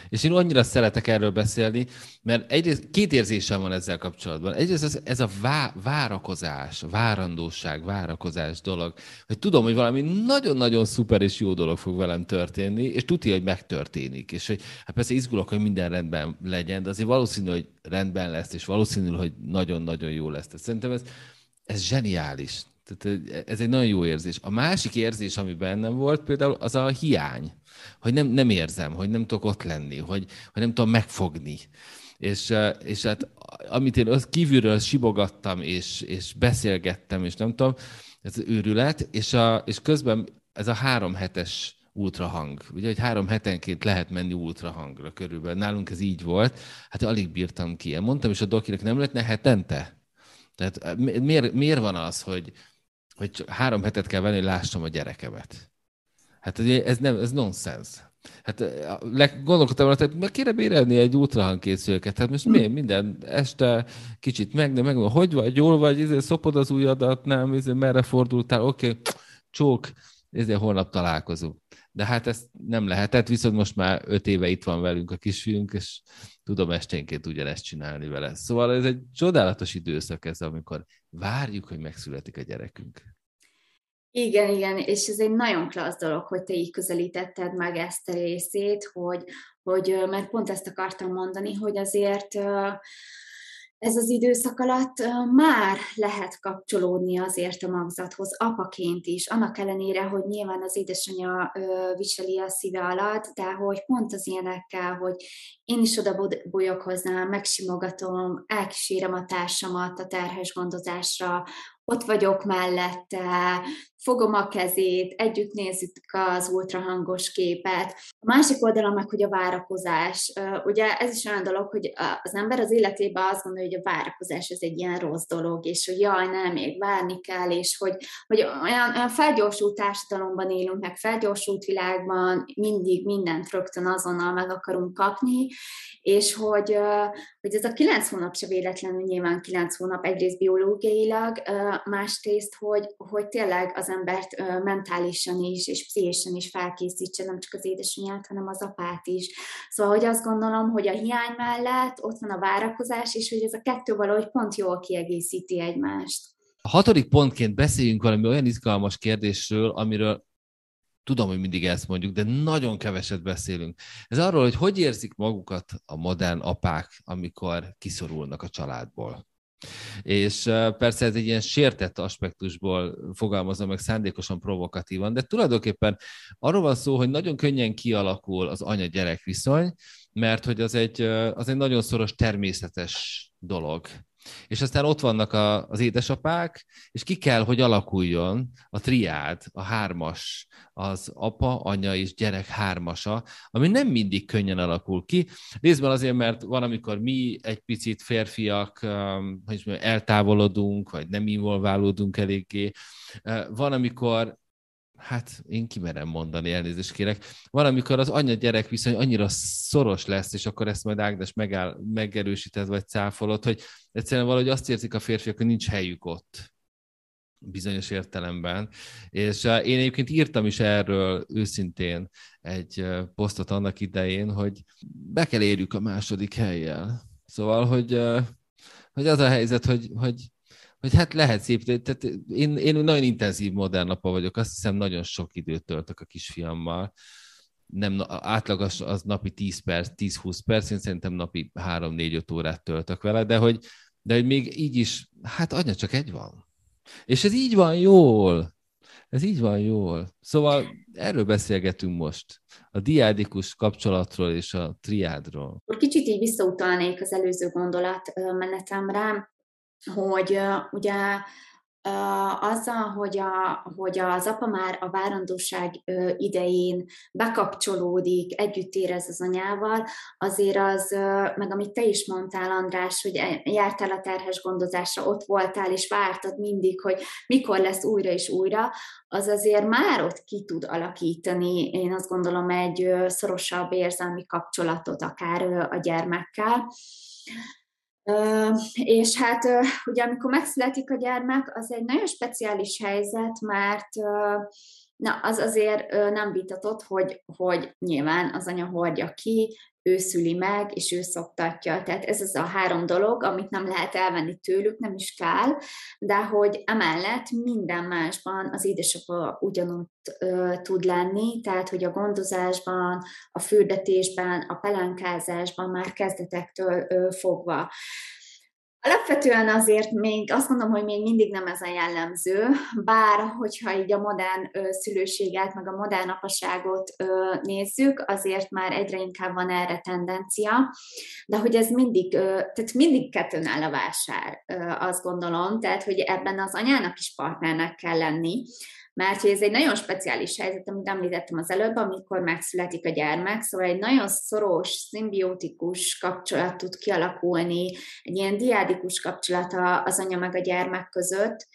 És én annyira szeretek erről beszélni, mert egyrészt két érzésem van ezzel kapcsolatban. Egyrészt ez, ez a vá, várakozás, várandóság, várakozás dolog, hogy tudom, hogy valami nagyon-nagyon szuper és jó dolog fog velem történni, és tudja, hogy megtörténik. És hogy hát persze izgulok, hogy minden rendben legyen, de azért valószínű, hogy rendben lesz, és valószínű, hogy nagyon-nagyon jó lesz. Tehát szerintem ez, ez zseniális. Tehát ez egy nagyon jó érzés. A másik érzés, ami bennem volt például, az a hiány. Hogy nem, nem érzem, hogy nem tudok ott lenni, hogy, hogy nem tudom megfogni. És, és hát amit én kívülről sibogattam, és, és beszélgettem, és nem tudom, ez őrület, és, a, és közben ez a három hetes ultrahang. Ugye, hogy három hetenként lehet menni ultrahangra körülbelül. Nálunk ez így volt. Hát alig bírtam ki. Mondtam is a dokinek, nem lehetne hetente? Tehát miért, miért van az, hogy, hogy három hetet kell venni, hogy lássam a gyerekemet? Hát ez, nem, ez nonsens. Hát gondolkodtam, hogy meg kéne bérelni egy ultrahangkészülőket. Hát most miért minden este kicsit meg, de meg, hogy vagy, jól vagy, ezért szopod az ujjadat, nem, ezért merre fordultál, oké, okay, csók, ezért holnap találkozunk. De hát ezt nem lehetett, viszont most már öt éve itt van velünk a kisfiunk, és tudom esténként ugyanezt csinálni vele. Szóval ez egy csodálatos időszak ez, amikor várjuk, hogy megszületik a gyerekünk. Igen, igen, és ez egy nagyon klassz dolog, hogy te így közelítetted meg ezt a részét, hogy, hogy mert pont ezt akartam mondani, hogy azért ez az időszak alatt már lehet kapcsolódni azért a magzathoz, apaként is, annak ellenére, hogy nyilván az édesanyja viseli a szíve alatt, de hogy pont az ilyenekkel, hogy én is oda bolyok hozzá, megsimogatom, elkísérem a társamat a terhes gondozásra, ott vagyok mellette, fogom a kezét, együtt nézzük az ultrahangos képet. A másik oldalon meg, hogy a várakozás. Ugye ez is olyan dolog, hogy az ember az életében azt gondolja, hogy a várakozás ez egy ilyen rossz dolog, és hogy jaj, nem, még várni kell, és hogy, hogy olyan, olyan felgyorsult társadalomban élünk, meg felgyorsult világban, mindig mindent rögtön azonnal meg akarunk kapni, és hogy, hogy ez a kilenc hónap se véletlenül nyilván kilenc hónap egyrészt biológiailag, másrészt, hogy, hogy tényleg az embert mentálisan is és pszichésen is felkészítse, nem csak az édesanyját, hanem az apát is. Szóval, hogy azt gondolom, hogy a hiány mellett ott van a várakozás, és hogy ez a kettő valahogy pont jól kiegészíti egymást. A hatodik pontként beszéljünk valami olyan izgalmas kérdésről, amiről tudom, hogy mindig ezt mondjuk, de nagyon keveset beszélünk. Ez arról, hogy hogy érzik magukat a modern apák, amikor kiszorulnak a családból. És persze ez egy ilyen sértett aspektusból fogalmazom meg szándékosan provokatívan, de tulajdonképpen arról van szó, hogy nagyon könnyen kialakul az anya-gyerek viszony, mert hogy az egy, az egy nagyon szoros természetes dolog. És aztán ott vannak a, az édesapák, és ki kell, hogy alakuljon a triád, a hármas, az apa, anya és gyerek hármasa, ami nem mindig könnyen alakul ki. Részben azért, mert van, amikor mi egy picit férfiak, um, hogy eltávolodunk, vagy nem involválódunk eléggé. Uh, van, amikor hát én kimerem mondani, elnézést kérek, van, amikor az anya-gyerek viszony annyira szoros lesz, és akkor ezt majd Ágnes megáll, megerősíted, vagy cáfolod, hogy egyszerűen valahogy azt érzik a férfiak, hogy nincs helyük ott bizonyos értelemben. És uh, én egyébként írtam is erről őszintén egy uh, posztot annak idején, hogy be kell érjük a második helyjel. Szóval, hogy, uh, hogy az a helyzet, hogy, hogy hogy hát lehet szép, tehát én, én nagyon intenzív modern apa vagyok, azt hiszem nagyon sok időt töltök a kisfiammal, nem, átlag az, az napi 10 perc, 10-20 perc, én szerintem napi 3-4-5 órát töltök vele, de hogy, de hogy még így is, hát anya csak egy van. És ez így van jól. Ez így van jól. Szóval erről beszélgetünk most. A diádikus kapcsolatról és a triádról. Kicsit így visszautalnék az előző gondolatmenetemre, hogy ugye azzal, hogy, a, hogy az apa már a várandóság idején bekapcsolódik, együtt érez az anyával, azért az, meg amit te is mondtál, András, hogy e, jártál a terhes gondozásra, ott voltál, és vártad mindig, hogy mikor lesz újra és újra, az azért már ott ki tud alakítani, én azt gondolom, egy szorosabb érzelmi kapcsolatot akár a gyermekkel. És hát ugye amikor megszületik a gyermek, az egy nagyon speciális helyzet, mert na, az azért nem vitatott, hogy, hogy nyilván az anya hordja ki, ő szüli meg, és ő szoktatja. Tehát ez az a három dolog, amit nem lehet elvenni tőlük, nem is kell, de hogy emellett minden másban az édesapa ugyanúgy ö, tud lenni, tehát hogy a gondozásban, a fürdetésben, a pelenkázásban már kezdetektől ö, fogva. Alapvetően azért még azt mondom, hogy még mindig nem ez a jellemző, bár hogyha így a modern szülőséget, meg a modern apaságot nézzük, azért már egyre inkább van erre tendencia, de hogy ez mindig, tehát mindig kettőn áll a vásár, azt gondolom, tehát hogy ebben az anyának is partnernek kell lenni, mert hogy ez egy nagyon speciális helyzet, amit említettem az előbb, amikor megszületik a gyermek, szóval egy nagyon szoros, szimbiotikus kapcsolat tud kialakulni, egy ilyen diádikus kapcsolat az anya meg a gyermek között,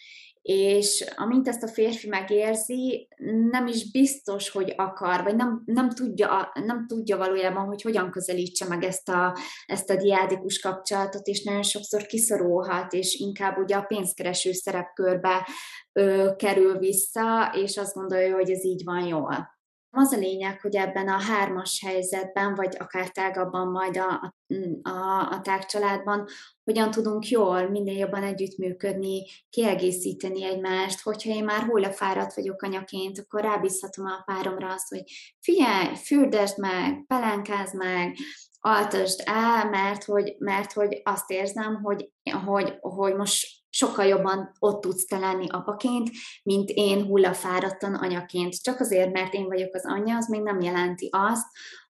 és amint ezt a férfi megérzi, nem is biztos, hogy akar, vagy nem, nem, tudja, nem tudja valójában, hogy hogyan közelítse meg ezt a, ezt a diádikus kapcsolatot, és nagyon sokszor kiszorulhat, és inkább ugye a pénzkereső szerepkörbe ö, kerül vissza, és azt gondolja, hogy ez így van jól. Az a lényeg, hogy ebben a hármas helyzetben, vagy akár tágabban majd a, a, a tágcsaládban, hogyan tudunk jól, minél jobban együttműködni, kiegészíteni egymást, hogyha én már hullafáradt vagyok anyaként, akkor rábízhatom a páromra azt, hogy figyelj, fürdesd meg, pelenkázd meg, altasd el, mert hogy, mert hogy azt érzem, hogy, hogy, hogy most sokkal jobban ott tudsz te lenni apaként, mint én hullafáradtan anyaként. Csak azért, mert én vagyok az anyja, az még nem jelenti azt,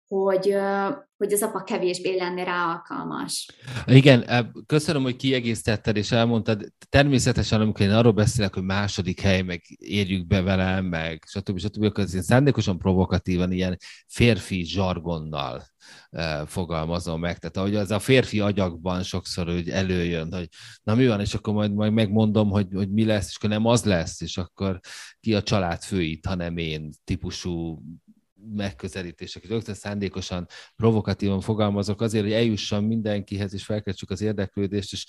hogy, hogy az apa kevésbé lenne rá alkalmas. Igen, köszönöm, hogy kiegészítetted és elmondtad. Természetesen, amikor én arról beszélek, hogy második hely, meg érjük be velem, meg stb. stb. akkor ez szándékosan provokatívan, ilyen férfi zsargonnal fogalmazom meg. Tehát ahogy az a férfi agyakban sokszor hogy előjön, hogy na mi van, és akkor majd, majd megmondom, hogy, hogy mi lesz, és akkor nem az lesz, és akkor ki a család főit, hanem én típusú megközelítések. Rögtön szándékosan, provokatívan fogalmazok azért, hogy eljussam mindenkihez, és felkeltsük az érdeklődést, és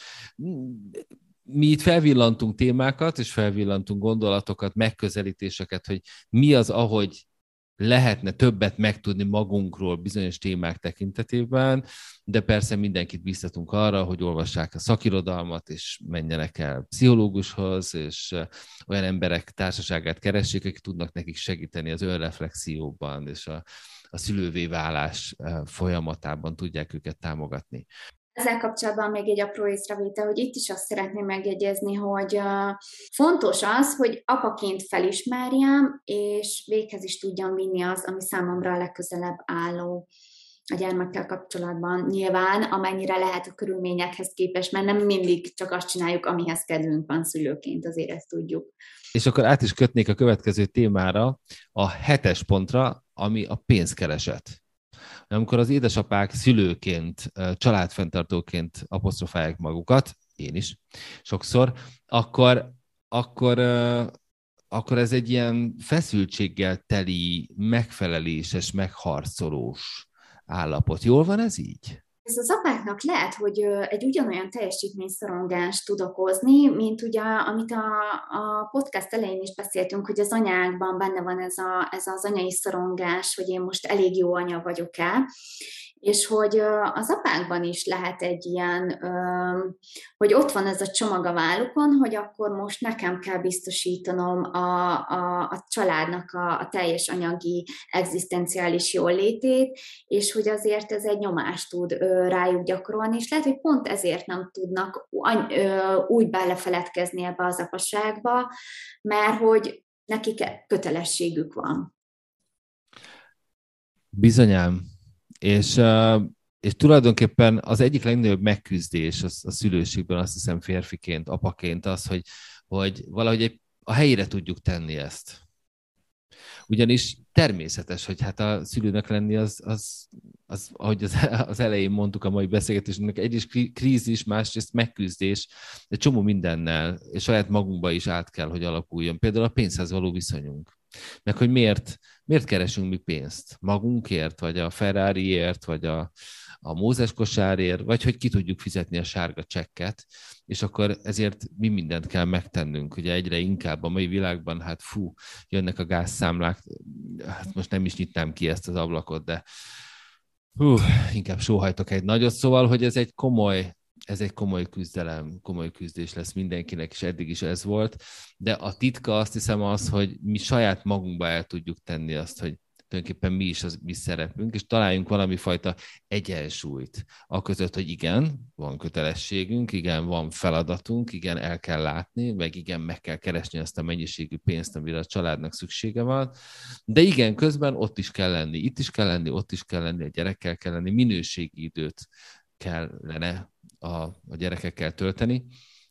mi itt felvillantunk témákat, és felvillantunk gondolatokat, megközelítéseket, hogy mi az, ahogy lehetne többet megtudni magunkról bizonyos témák tekintetében, de persze mindenkit biztatunk arra, hogy olvassák a szakirodalmat, és menjenek el pszichológushoz, és olyan emberek társaságát keressék, akik tudnak nekik segíteni az önreflexióban, és a, a szülővé válás folyamatában tudják őket támogatni. Ezzel kapcsolatban még egy apró észrevétel, hogy itt is azt szeretném megjegyezni, hogy fontos az, hogy apaként felismerjem, és véghez is tudjam vinni az, ami számomra a legközelebb álló a gyermekkel kapcsolatban. Nyilván, amennyire lehet a körülményekhez képest, mert nem mindig csak azt csináljuk, amihez kedvünk van szülőként, azért ezt tudjuk. És akkor át is kötnék a következő témára, a hetes pontra, ami a pénzkereset amikor az édesapák szülőként, családfenntartóként apostrofálják magukat, én is sokszor, akkor, akkor, akkor ez egy ilyen feszültséggel teli, megfeleléses, megharcolós állapot. Jól van ez így? Ez az apáknak lehet, hogy egy ugyanolyan teljesítményszorongást tud okozni, mint ugye, amit a, a podcast elején is beszéltünk, hogy az anyákban benne van ez, a, ez az anyai szorongás, hogy én most elég jó anya vagyok-e, és hogy az apákban is lehet egy ilyen, hogy ott van ez a csomag a vállukon, hogy akkor most nekem kell biztosítanom a, a, a családnak a, a teljes anyagi, egzisztenciális jólétét, és hogy azért ez egy nyomást tud rájuk gyakorolni, és lehet, hogy pont ezért nem tudnak úgy belefeledkezni ebbe az apaságba, mert hogy nekik kötelességük van. Bizonyám, és, és tulajdonképpen az egyik legnagyobb megküzdés a, a szülőségben, azt hiszem férfiként, apaként az, hogy, hogy valahogy egy, a helyére tudjuk tenni ezt. Ugyanis természetes, hogy hát a szülőnek lenni az, az, az ahogy az, az elején mondtuk a mai beszélgetésünknek, egyrészt krízis, másrészt megküzdés, de csomó mindennel, és saját magunkba is át kell, hogy alakuljon. Például a pénzhez való viszonyunk. Meg hogy miért, miért keresünk mi pénzt? Magunkért, vagy a Ferrariért, vagy a, a Mózes kosárért, vagy hogy ki tudjuk fizetni a sárga csekket, és akkor ezért mi mindent kell megtennünk. Ugye egyre inkább a mai világban, hát fú, jönnek a gázszámlák, hát most nem is nyitnám ki ezt az ablakot, de hú, inkább sóhajtok egy nagyot, szóval, hogy ez egy komoly ez egy komoly küzdelem, komoly küzdés lesz mindenkinek, és eddig is ez volt, de a titka azt hiszem az, hogy mi saját magunkba el tudjuk tenni azt, hogy tulajdonképpen mi is az mi szerepünk, és találjunk valami fajta egyensúlyt. A között, hogy igen, van kötelességünk, igen, van feladatunk, igen, el kell látni, meg igen, meg kell keresni azt a mennyiségű pénzt, amire a családnak szüksége van, de igen, közben ott is kell lenni, itt is kell lenni, ott is kell lenni, a gyerekkel kell lenni, minőségi időt kellene a, a gyerekekkel tölteni.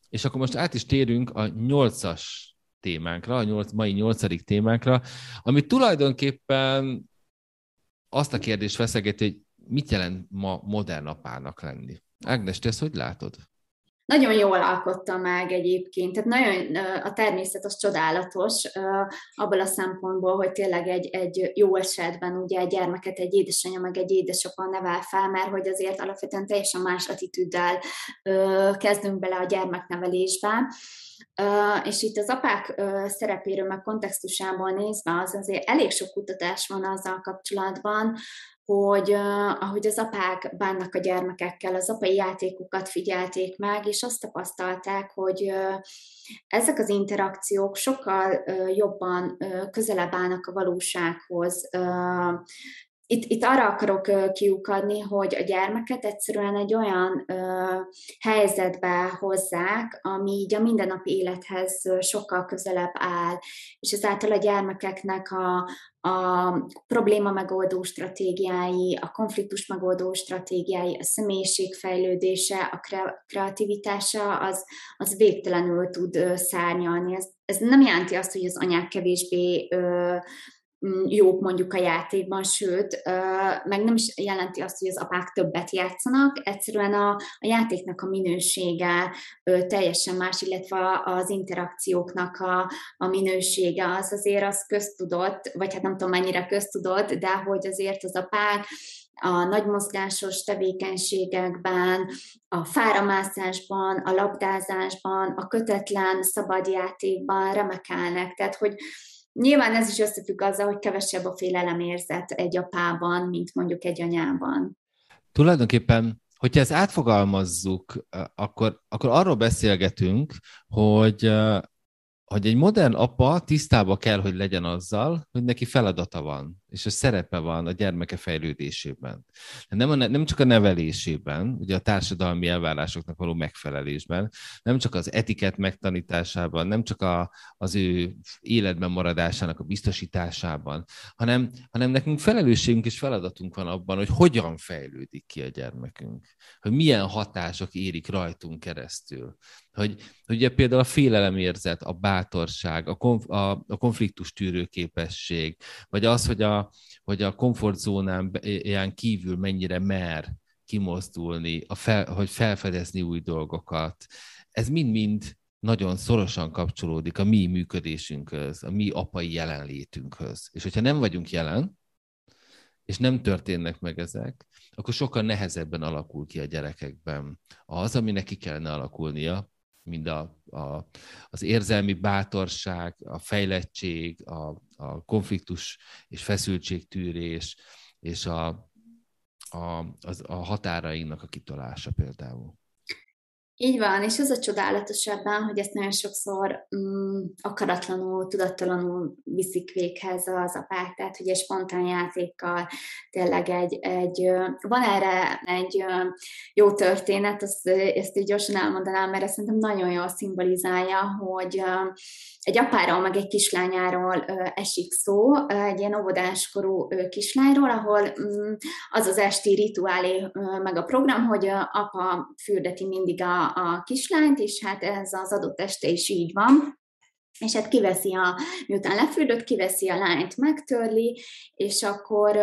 És akkor most át is térünk a nyolcas témánkra, a nyolc, mai nyolcadik témánkra, ami tulajdonképpen azt a kérdést feszegeti, hogy mit jelent ma modern apának lenni. Ágnes, te ezt hogy látod? Nagyon jól alkotta meg egyébként, tehát nagyon a természet az csodálatos abból a szempontból, hogy tényleg egy, egy jó esetben ugye egy gyermeket egy édesanyja meg egy édesapa nevel fel, mert hogy azért alapvetően teljesen más attitűddel kezdünk bele a gyermeknevelésbe. Uh, és itt az apák uh, szerepéről, meg kontextusából nézve, az azért elég sok kutatás van azzal kapcsolatban, hogy uh, ahogy az apák bánnak a gyermekekkel, az apai játékokat figyelték meg, és azt tapasztalták, hogy uh, ezek az interakciók sokkal uh, jobban uh, közelebb állnak a valósághoz, uh, itt, itt arra akarok kiukadni, hogy a gyermeket egyszerűen egy olyan ö, helyzetbe hozzák, ami így a mindennapi élethez sokkal közelebb áll, és ezáltal a gyermekeknek a, a probléma megoldó stratégiái, a konfliktus megoldó stratégiái, a személyiség fejlődése, a kreativitása, az, az végtelenül tud szárnyalni. Ez, ez nem jelenti azt, hogy az anyák kevésbé ö, jók mondjuk a játékban, sőt, meg nem is jelenti azt, hogy az apák többet játszanak, egyszerűen a, a játéknak a minősége teljesen más, illetve az interakcióknak a, a minősége az azért az köztudott, vagy hát nem tudom mennyire köztudott, de hogy azért az apák a nagy mozgásos tevékenységekben, a fáramászásban, a labdázásban, a kötetlen szabadjátékban remekelnek. Tehát, hogy Nyilván ez is összefügg azzal, hogy kevesebb a félelemérzet egy apában, mint mondjuk egy anyában. Tulajdonképpen, hogyha ezt átfogalmazzuk, akkor, akkor arról beszélgetünk, hogy hogy egy modern apa tisztába kell, hogy legyen azzal, hogy neki feladata van és a szerepe van a gyermeke fejlődésében. Nem, a, nem csak a nevelésében, ugye a társadalmi elvárásoknak való megfelelésben, nem csak az etiket megtanításában, nem csak a, az ő életben maradásának a biztosításában, hanem, hanem nekünk felelősségünk és feladatunk van abban, hogy hogyan fejlődik ki a gyermekünk, hogy milyen hatások érik rajtunk keresztül. Hogy, hogy ugye például a félelemérzet, a bátorság, a, konf, a, a konfliktus tűrő képesség, vagy az, hogy a, hogy a komfortzónán kívül mennyire mer kimozdulni, a fel, hogy felfedezni új dolgokat. Ez mind-mind nagyon szorosan kapcsolódik a mi működésünkhöz, a mi apai jelenlétünkhöz. És hogyha nem vagyunk jelen, és nem történnek meg ezek, akkor sokkal nehezebben alakul ki a gyerekekben az, ami neki kellene alakulnia, mind a, a, az érzelmi bátorság, a fejlettség, a, a konfliktus és feszültségtűrés, és a, a, az, a határainak a kitolása például. Így van, és az a csodálatos ebben, hogy ezt nagyon sokszor mm, akaratlanul, tudattalanul viszik véghez az apák, tehát egy spontán játékkal tényleg egy, egy van erre egy jó történet, azt, ezt így gyorsan elmondanám, mert ezt szerintem nagyon jól szimbolizálja, hogy egy apáról, meg egy kislányáról esik szó, egy ilyen óvodáskorú kislányról, ahol mm, az az esti rituálé, meg a program, hogy apa fürdeti mindig a, a kislányt, és hát ez az adott este is így van. És hát kiveszi a, miután lefürdött, kiveszi a lányt, megtörli, és akkor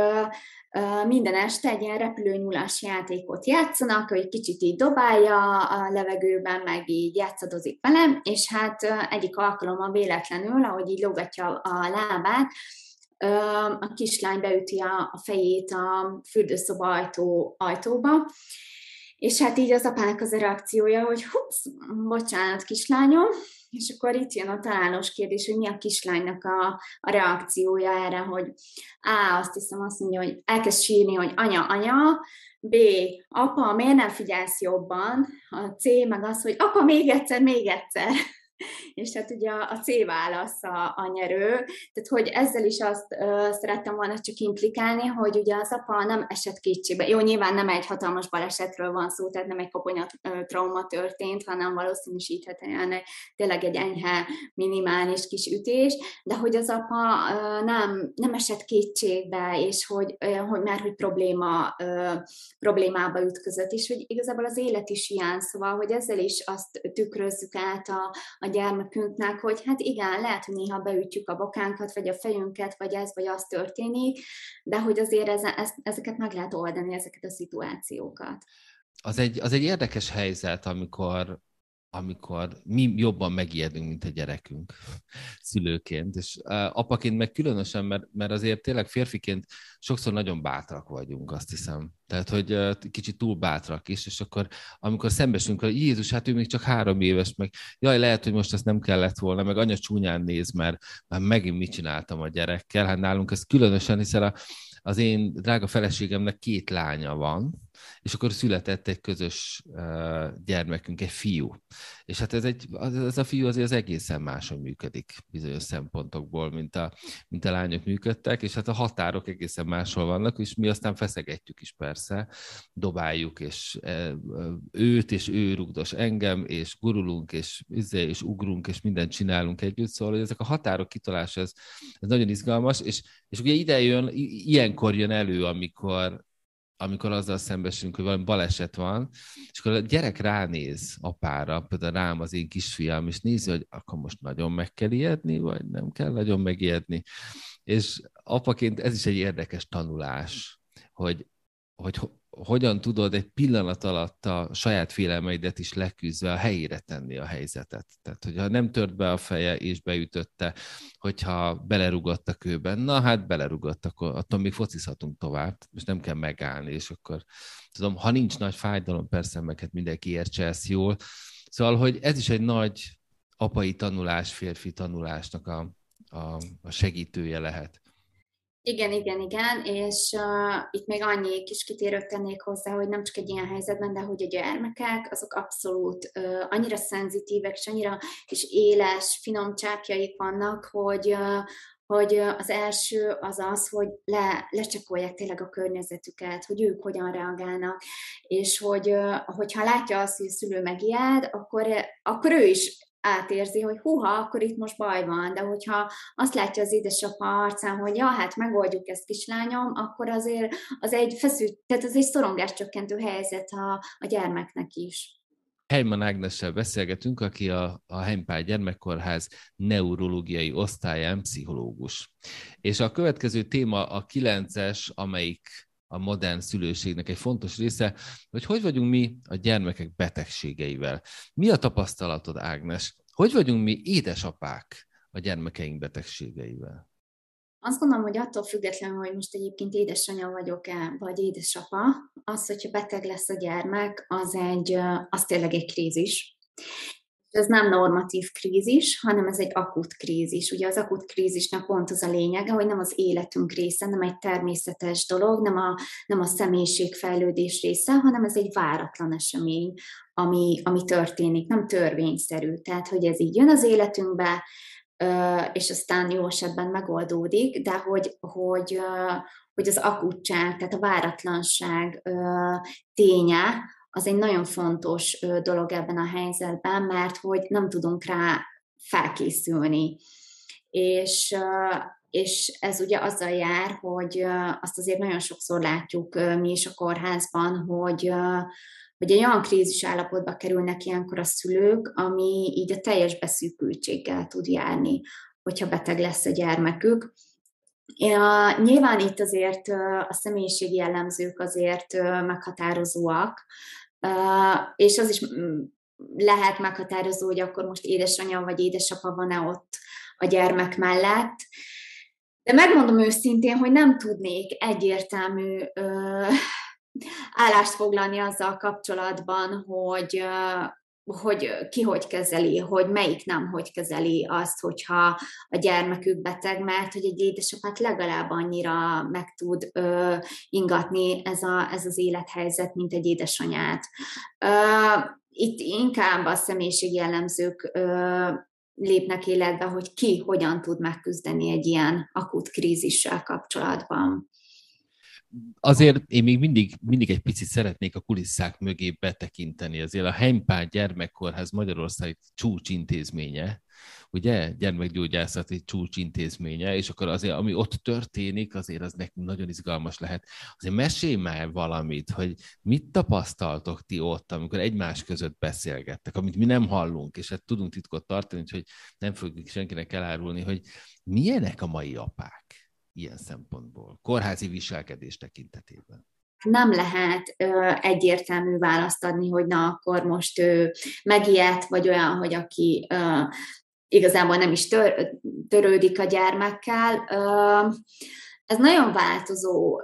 minden este egy ilyen repülőnyúlás játékot játszanak, hogy kicsit így dobálja a levegőben, meg így játszadozik velem, és hát egyik alkalommal véletlenül, ahogy így lógatja a lábát, a kislány beüti a fejét a fürdőszoba ajtó, ajtóba, és hát így az apának az a reakciója, hogy hups, bocsánat, kislányom, és akkor itt jön a találós kérdés, hogy mi a kislánynak a, a reakciója erre, hogy A, azt hiszem azt mondja, hogy elkezd sírni, hogy anya, anya, B, apa, miért nem figyelsz jobban? A C meg az, hogy apa, még egyszer, még egyszer. És hát ugye a C válasz a, a nyerő, tehát hogy ezzel is azt ö, szerettem volna csak implikálni, hogy ugye az apa nem esett kétségbe. Jó, nyilván nem egy hatalmas balesetről van szó, tehát nem egy koponya trauma történt, hanem valószínűsíthetően tényleg egy enyhe, minimális kis ütés, de hogy az apa ö, nem, nem esett kétségbe, és hogy, ö, hogy már hogy probléma, ö, problémába ütközött, és hogy igazából az élet is ilyen, szóval, hogy ezzel is azt tükrözzük át a, a gyermekünknek, hogy hát igen, lehet, hogy néha beütjük a bokánkat, vagy a fejünket, vagy ez, vagy az történik, de hogy azért ez, ez, ezeket meg lehet oldani, ezeket a szituációkat. Az egy, az egy érdekes helyzet, amikor amikor mi jobban megijedünk, mint a gyerekünk szülőként, és apaként meg különösen, mert, mert azért tényleg férfiként sokszor nagyon bátrak vagyunk, azt hiszem. Tehát, hogy kicsit túl bátrak is, és akkor amikor szembesünk, hogy Jézus, hát ő még csak három éves, meg jaj, lehet, hogy most ezt nem kellett volna, meg anya csúnyán néz, mert már megint mit csináltam a gyerekkel. Hát nálunk ez különösen, hiszen a, az én drága feleségemnek két lánya van, és akkor született egy közös gyermekünk, egy fiú. És hát ez, egy, ez a fiú azért az egészen máshogy működik bizonyos szempontokból, mint a, mint a lányok működtek, és hát a határok egészen máshol vannak, és mi aztán feszegetjük is persze, dobáljuk, és őt, és ő rugdos engem, és gurulunk, és, izé, és ugrunk, és mindent csinálunk együtt, szóval hogy ezek a határok kitolása, ez, ez nagyon izgalmas, és, és ugye ide jön, ilyenkor jön elő, amikor, amikor azzal szembesülünk, hogy valami baleset van, és akkor a gyerek ránéz apára, például rám az én kisfiam, és nézi, hogy akkor most nagyon meg kell ijedni, vagy nem kell nagyon megijedni. És apaként ez is egy érdekes tanulás, hogy, hogy hogyan tudod egy pillanat alatt a saját félelmeidet is leküzdve a helyére tenni a helyzetet. Tehát, hogyha nem tört be a feje és beütötte, hogyha belerugott a kőben, na hát belerugott, akkor attól még focizhatunk tovább, és nem kell megállni, és akkor tudom, ha nincs nagy fájdalom, persze meg hát mindenki értse ezt jól. Szóval, hogy ez is egy nagy apai tanulás, férfi tanulásnak a, a, a segítője lehet. Igen, igen, igen, és uh, itt még annyi kis kitérőt tennék hozzá, hogy nem csak egy ilyen helyzetben, de hogy a gyermekek, azok abszolút uh, annyira szenzitívek, és annyira kis éles, finom csápjaik vannak, hogy, uh, hogy az első az az, hogy le, lecsekolják tényleg a környezetüket, hogy ők hogyan reagálnak, és hogy hogyha látja azt, hogy a szülő megijed, akkor, akkor ő is átérzi, hogy huha, akkor itt most baj van, de hogyha azt látja az édesapa arcán, hogy ja, hát megoldjuk ezt kislányom, akkor azért az egy feszült, tehát az egy szorongáscsökkentő helyzet a, a gyermeknek is. Heimann Ágnessel beszélgetünk, aki a, a Heimpál Gyermekkórház neurológiai osztályán pszichológus. És a következő téma a kilences, amelyik a modern szülőségnek egy fontos része, hogy hogy vagyunk mi a gyermekek betegségeivel. Mi a tapasztalatod, Ágnes? Hogy vagyunk mi édesapák a gyermekeink betegségeivel? Azt gondolom, hogy attól függetlenül, hogy most egyébként édesanyja vagyok-e, vagy édesapa, az, hogyha beteg lesz a gyermek, az, egy, az tényleg egy krízis ez nem normatív krízis, hanem ez egy akut krízis. Ugye az akut krízisnek pont az a lényege, hogy nem az életünk része, nem egy természetes dolog, nem a, nem a személyiségfejlődés része, hanem ez egy váratlan esemény, ami, ami történik, nem törvényszerű. Tehát, hogy ez így jön az életünkbe, és aztán jó esetben megoldódik, de hogy, hogy, hogy az akutság, tehát a váratlanság ténye, az egy nagyon fontos dolog ebben a helyzetben, mert hogy nem tudunk rá felkészülni. És, és ez ugye azzal jár, hogy azt azért nagyon sokszor látjuk mi is a kórházban, hogy, hogy egy olyan krízis állapotba kerülnek ilyenkor a szülők, ami így a teljes beszűkültséggel tud járni, hogyha beteg lesz a gyermekük. Nyilván itt azért a személyiségi jellemzők azért meghatározóak, és az is mm, lehet meghatározó, hogy akkor most édesanyja vagy édesapa van-e ott a gyermek mellett. De megmondom őszintén, hogy nem tudnék egyértelmű ö, állást foglalni azzal kapcsolatban, hogy, hogy ki hogy kezeli, hogy melyik nem hogy kezeli azt, hogyha a gyermekük beteg, mert hogy egy édesapát legalább annyira meg tud ö, ingatni ez, a, ez az élethelyzet, mint egy édesanyát. Ö, itt inkább a személyiség jellemzők ö, lépnek életbe, hogy ki hogyan tud megküzdeni egy ilyen akut krízissel kapcsolatban. Azért én még mindig, mindig egy picit szeretnék a kulisszák mögé betekinteni. Azért a Heimpál Gyermekkórház Magyarország csúcsintézménye, ugye, gyermekgyógyászati csúcsintézménye, és akkor azért, ami ott történik, azért az nekünk nagyon izgalmas lehet. Azért mesélj már valamit, hogy mit tapasztaltok ti ott, amikor egymás között beszélgettek, amit mi nem hallunk, és hát tudunk titkot tartani, hogy nem fogjuk senkinek elárulni, hogy milyenek a mai apák ilyen szempontból, kórházi viselkedés tekintetében nem lehet ö, egyértelmű választ adni, hogy na, akkor most ő megijedt, vagy olyan, hogy aki ö, igazából nem is tör, törődik a gyermekkel. Ez nagyon változó.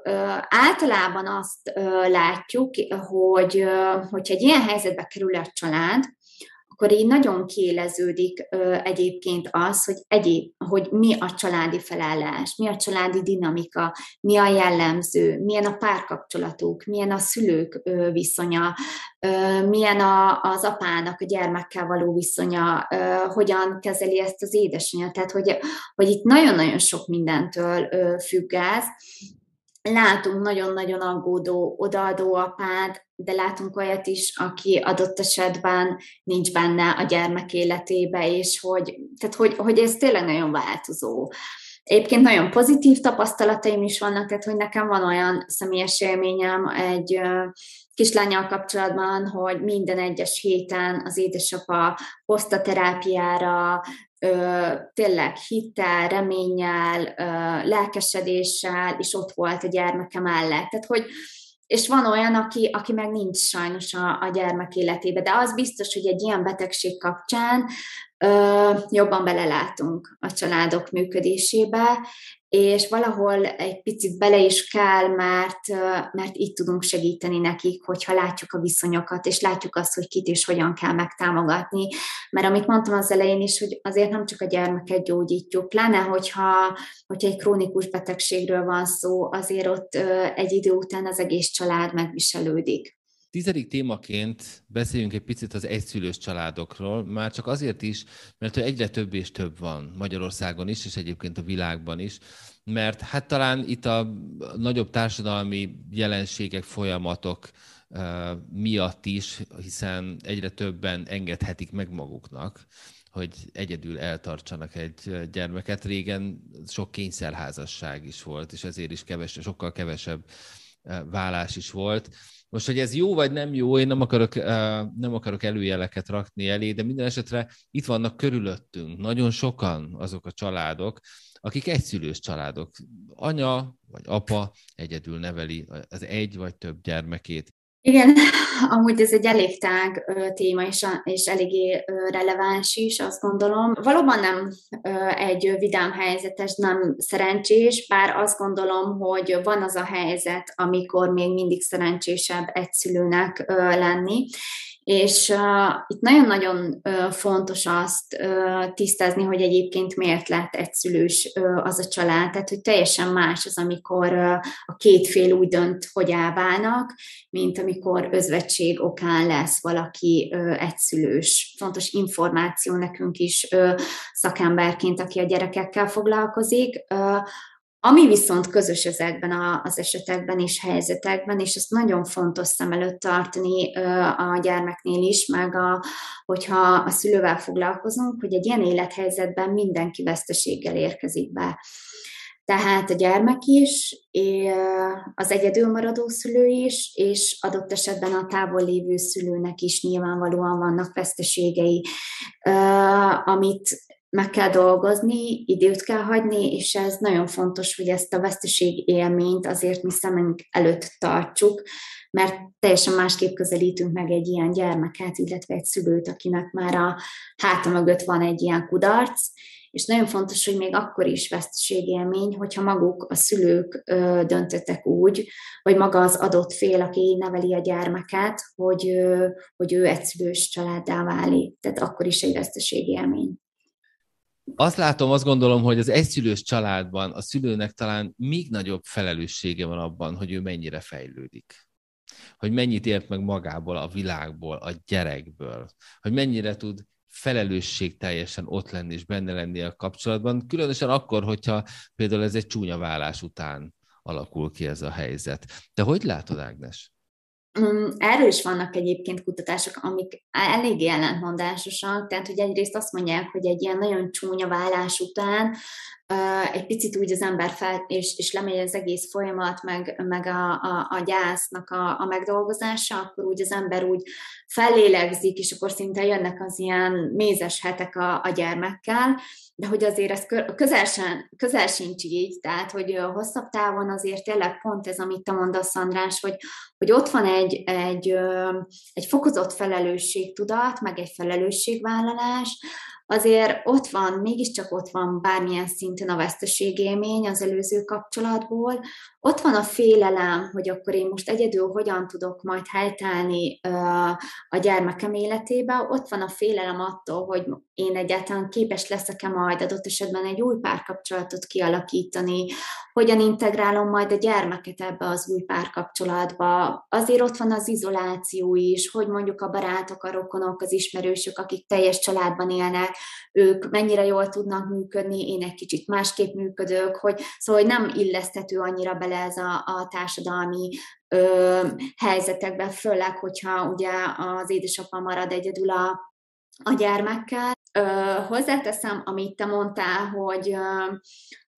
Általában azt látjuk, hogy hogyha egy ilyen helyzetbe kerül a család, akkor így nagyon kéleződik ö, egyébként az, hogy, egyéb, hogy mi a családi felállás, mi a családi dinamika, mi a jellemző, milyen a párkapcsolatuk, milyen a szülők ö, viszonya, ö, milyen a, az apának a gyermekkel való viszonya, ö, hogyan kezeli ezt az édesanyja. Tehát, hogy, hogy itt nagyon-nagyon sok mindentől ö, függ ez, látunk nagyon-nagyon aggódó, odaadó apát, de látunk olyat is, aki adott esetben nincs benne a gyermek életébe, és hogy, tehát hogy, hogy ez tényleg nagyon változó. Egyébként nagyon pozitív tapasztalataim is vannak, tehát hogy nekem van olyan személyes élményem egy kislányjal kapcsolatban, hogy minden egyes héten az édesapa hozta terápiára, tényleg hittel, reménnyel, lelkesedéssel, és ott volt a gyermeke mellett. Tehát, hogy és van olyan, aki, aki meg nincs sajnos a, a gyermek életébe, de az biztos, hogy egy ilyen betegség kapcsán jobban belelátunk a családok működésébe, és valahol egy picit bele is kell, mert, mert így tudunk segíteni nekik, hogyha látjuk a viszonyokat, és látjuk azt, hogy kit és hogyan kell megtámogatni. Mert amit mondtam az elején is, hogy azért nem csak a gyermeket gyógyítjuk, pláne hogyha, hogyha egy krónikus betegségről van szó, azért ott egy idő után az egész család megviselődik. Tizedik témaként beszéljünk egy picit az egyszülős családokról, már csak azért is, mert egyre több és több van Magyarországon is, és egyébként a világban is, mert hát talán itt a nagyobb társadalmi jelenségek, folyamatok miatt is, hiszen egyre többen engedhetik meg maguknak, hogy egyedül eltartsanak egy gyermeket. Régen sok kényszerházasság is volt, és ezért is keves, sokkal kevesebb vállás is volt. Most, hogy ez jó vagy nem jó, én nem akarok, nem akarok előjeleket rakni elé, de minden esetre itt vannak körülöttünk nagyon sokan azok a családok, akik egyszülős családok. Anya vagy apa egyedül neveli az egy vagy több gyermekét. Igen, amúgy ez egy elég tág téma, és, és eléggé releváns is, azt gondolom. Valóban nem egy vidám helyzetes, nem szerencsés, bár azt gondolom, hogy van az a helyzet, amikor még mindig szerencsésebb egyszülőnek lenni, és uh, itt nagyon-nagyon uh, fontos azt uh, tisztázni, hogy egyébként miért lett egyszülős uh, az a család, tehát hogy teljesen más az, amikor uh, a két fél úgy dönt, hogy elválnak, mint amikor özvegység okán lesz valaki uh, egyszülős. Fontos információ nekünk is uh, szakemberként, aki a gyerekekkel foglalkozik. Uh, ami viszont közös ezekben az esetekben és helyzetekben, és ezt nagyon fontos szem előtt tartani a gyermeknél is, meg a, hogyha a szülővel foglalkozunk, hogy egy ilyen élethelyzetben mindenki veszteséggel érkezik be. Tehát a gyermek is, az egyedül maradó szülő is, és adott esetben a távol lévő szülőnek is nyilvánvalóan vannak veszteségei, amit meg kell dolgozni, időt kell hagyni, és ez nagyon fontos, hogy ezt a veszteség élményt azért mi szemünk előtt tartsuk, mert teljesen másképp közelítünk meg egy ilyen gyermeket, illetve egy szülőt, akinek már a háta mögött van egy ilyen kudarc, és nagyon fontos, hogy még akkor is veszteségélmény, hogyha maguk a szülők ö, döntöttek úgy, vagy maga az adott fél, aki neveli a gyermeket, hogy, ö, hogy ő egyszülős családdá válik. Tehát akkor is egy veszteségélmény. Azt látom, azt gondolom, hogy az egyszülős családban a szülőnek talán még nagyobb felelőssége van abban, hogy ő mennyire fejlődik. Hogy mennyit ért meg magából, a világból, a gyerekből. Hogy mennyire tud felelősség teljesen ott lenni és benne lenni a kapcsolatban, különösen akkor, hogyha például ez egy csúnya vállás után alakul ki ez a helyzet. De hogy látod, Ágnes? Mm, erről is vannak egyébként kutatások, amik eléggé ellentmondásosak, tehát hogy egyrészt azt mondják, hogy egy ilyen nagyon csúnya vállás után egy picit úgy az ember fel, és, és lemegy az egész folyamat, meg, meg a, a, a gyásznak a, a megdolgozása, akkor úgy az ember úgy fellélegzik, és akkor szinte jönnek az ilyen mézes hetek a, a gyermekkel, de hogy azért ez közel, sem, közel sincs így, tehát hogy hosszabb távon azért tényleg pont ez, amit te mondasz, András, hogy, hogy ott van egy, egy, egy fokozott felelősségtudat, meg egy felelősségvállalás, azért ott van, mégiscsak ott van bármilyen szinten a veszteségélmény az előző kapcsolatból, ott van a félelem, hogy akkor én most egyedül hogyan tudok majd helytállni a gyermekem életébe, ott van a félelem attól, hogy én egyáltalán képes leszek-e majd adott esetben egy új párkapcsolatot kialakítani, hogyan integrálom majd a gyermeket ebbe az új párkapcsolatba. Azért ott van az izoláció is, hogy mondjuk a barátok, a rokonok, az ismerősök, akik teljes családban élnek, ők mennyire jól tudnak működni, én egy kicsit másképp működök, hogy szóval hogy nem illeszthető annyira bele ez a, a társadalmi ö, helyzetekben, főleg, hogyha ugye az édesapa marad egyedül a, a gyermekkel. Ö, hozzáteszem, amit te mondtál, hogy ö,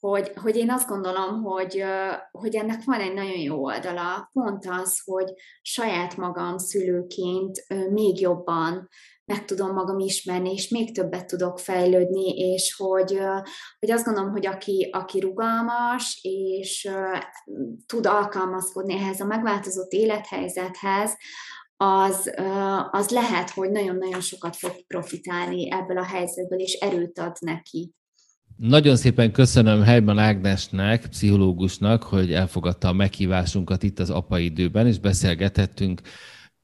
hogy, hogy én azt gondolom, hogy, hogy ennek van egy nagyon jó oldala. Pont az, hogy saját magam szülőként még jobban meg tudom magam ismerni, és még többet tudok fejlődni, és hogy, hogy azt gondolom, hogy aki, aki rugalmas, és tud alkalmazkodni ehhez a megváltozott élethelyzethez, az, az lehet, hogy nagyon-nagyon sokat fog profitálni ebből a helyzetből, és erőt ad neki. Nagyon szépen köszönöm Helyben Ágnesnek, pszichológusnak, hogy elfogadta a meghívásunkat itt az apaidőben, és beszélgethettünk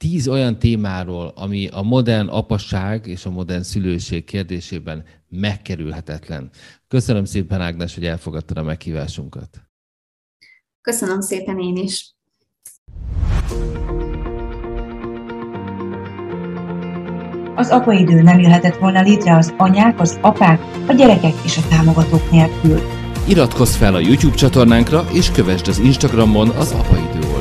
tíz olyan témáról, ami a modern apaság és a modern szülőség kérdésében megkerülhetetlen. Köszönöm szépen, Ágnes, hogy elfogadtad a meghívásunkat. Köszönöm szépen én is. Az apaidő nem jöhetett volna létre az anyák, az apák, a gyerekek és a támogatók nélkül. Iratkozz fel a YouTube csatornánkra, és kövessd az Instagramon az apaidő